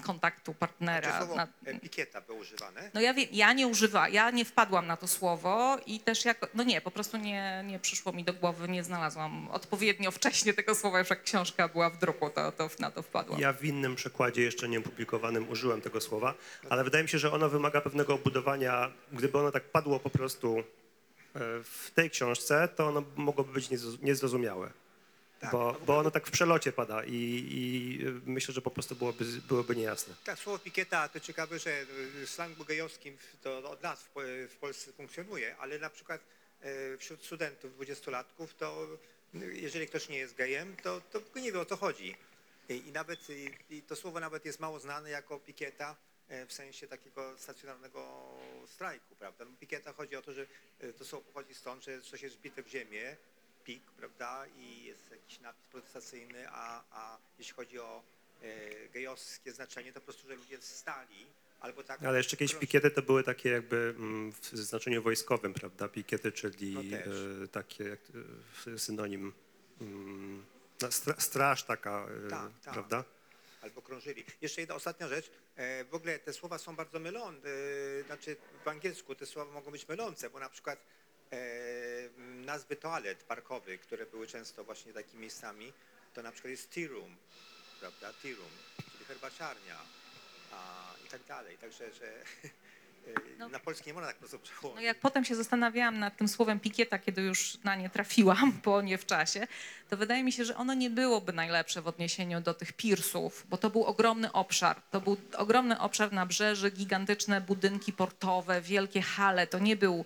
kontaktu Czy partnera. słowo Na- e, pikieta było używane? No ja wiem, ja nie używam, ja nie wpadłam na to słowo i też jako, no nie, po prostu nie, nie przyszło mi do głowy, nie znalazłam odpowiednio wcześnie tego słowa, już jak książka była w druku, to, to na to wpadłam. Ja w innym przekładzie jeszcze nieopublikowanym użyłem tego słowa, ale wydaje mi się, że ono wymaga pewnego obudowania. Gdyby ono tak padło po prostu e, w tej książce, to ono mogłoby być niezro- niezrozumiałe. Tak. Bo, bo ono tak w przelocie pada i, i myślę, że po prostu byłoby, byłoby niejasne. Tak, słowo pikieta to ciekawe, że y, w slangu gejowskim to od lat w, Po- w Polsce funkcjonuje, ale na przykład e, wśród studentów, dwudziestolatków, to y, jeżeli ktoś nie jest gejem, to, to nie wie o co chodzi. I, i nawet i, to słowo nawet jest mało znane jako pikieta w sensie takiego stacjonarnego strajku, prawda? No, pikieta chodzi o to, że to słowo pochodzi stąd, że coś jest wbite w ziemię, pik, prawda, i jest jakiś napis protestacyjny, a, a jeśli chodzi o e, gejowskie znaczenie, to po prostu, że ludzie stali, albo tak... Ale jeszcze kiedyś prosto- pikiety to były takie jakby mm, w znaczeniu wojskowym, prawda? Pikiety, czyli No e, takie jak, e, synonim. mm, no, stra, straż taka, Tak, tak. prawda? albo krążyli. Jeszcze jedna ostatnia rzecz. W ogóle te słowa są bardzo mylące. Znaczy w angielsku te słowa mogą być mylące, bo na przykład nazwy toalet parkowych, które były często właśnie takimi miejscami, to na przykład jest tea room, prawda? Tea room, czyli herbaciarnia a, i tak dalej. Także, że e, No. na polski nie można tak po prostu No jak potem się zastanawiałam nad tym słowem pikieta, kiedy już na nie trafiłam, bo nie w czasie, to wydaje mi się, że ono nie byłoby najlepsze w odniesieniu do tych pirsów, bo to był ogromny obszar. To był ogromny obszar nabrzeży, gigantyczne budynki portowe, wielkie hale. To nie był, e,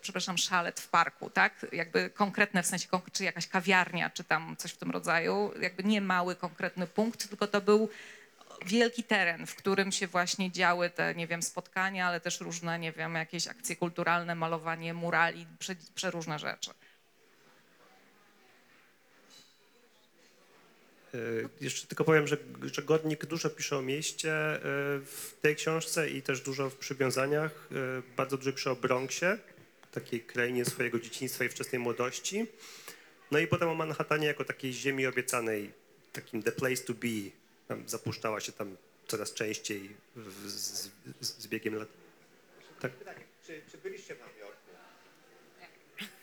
przepraszam, szalet w parku, tak? Jakby konkretne w sensie, czy jakaś kawiarnia, czy tam coś w tym rodzaju. Jakby nie mały, konkretny punkt, tylko to był wielki teren, w którym się właśnie działy te, nie wiem, spotkania, ale też różne, nie wiem, jakieś akcje kulturalne, malowanie murali, prze, przeróżne rzeczy. E, Jeszcze tylko powiem, że, że Godnik dużo pisze o mieście e, w tej książce i też dużo w przywiązaniach. E, Bardzo dużo pisze o Bronxie, takiej krainie swojego dzieciństwa i wczesnej młodości. No i potem o Manhattanie jako takiej ziemi obiecanej, takim the place to be, tam zapuszczała się tam coraz częściej w, z, z, biegiem lat. Tak. Pytanie, czy, czy byliście w Nowym Jorku?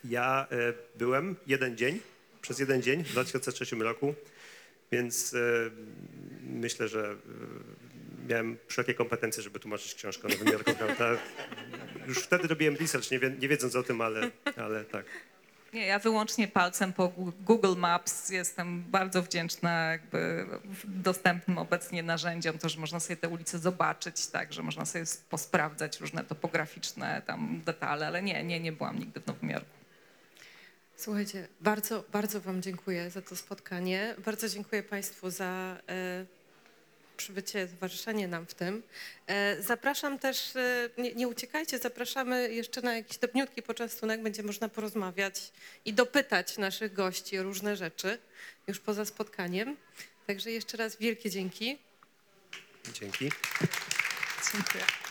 Ja e, byłem jeden dzień, przez jeden dzień w 2003 roku, więc e, myślę, że e, miałem wszelkie kompetencje, żeby tłumaczyć książkę o Nowym Jorku. prawda? Już wtedy robiłem research, nie, wie, nie wiedząc o tym, ale, ale tak. Nie, ja wyłącznie palcem po Google Maps jestem bardzo wdzięczna jakby dostępnym obecnie narzędziom, to, że można sobie te ulice zobaczyć, tak, że można sobie posprawdzać różne topograficzne tam detale, ale nie, nie, nie byłam nigdy w Nowym Jorku. Słuchajcie, bardzo, bardzo Wam dziękuję za to spotkanie. Bardzo dziękuję Państwu za e, przybycie, towarzyszenie nam w tym. E, zapraszam też, e, nie, nie uciekajcie, zapraszamy jeszcze na jakiś drobniutki poczęstunek, będzie można porozmawiać i dopytać naszych gości o różne rzeczy już poza spotkaniem. Także jeszcze raz wielkie dzięki. Dzięki. Dziękuję.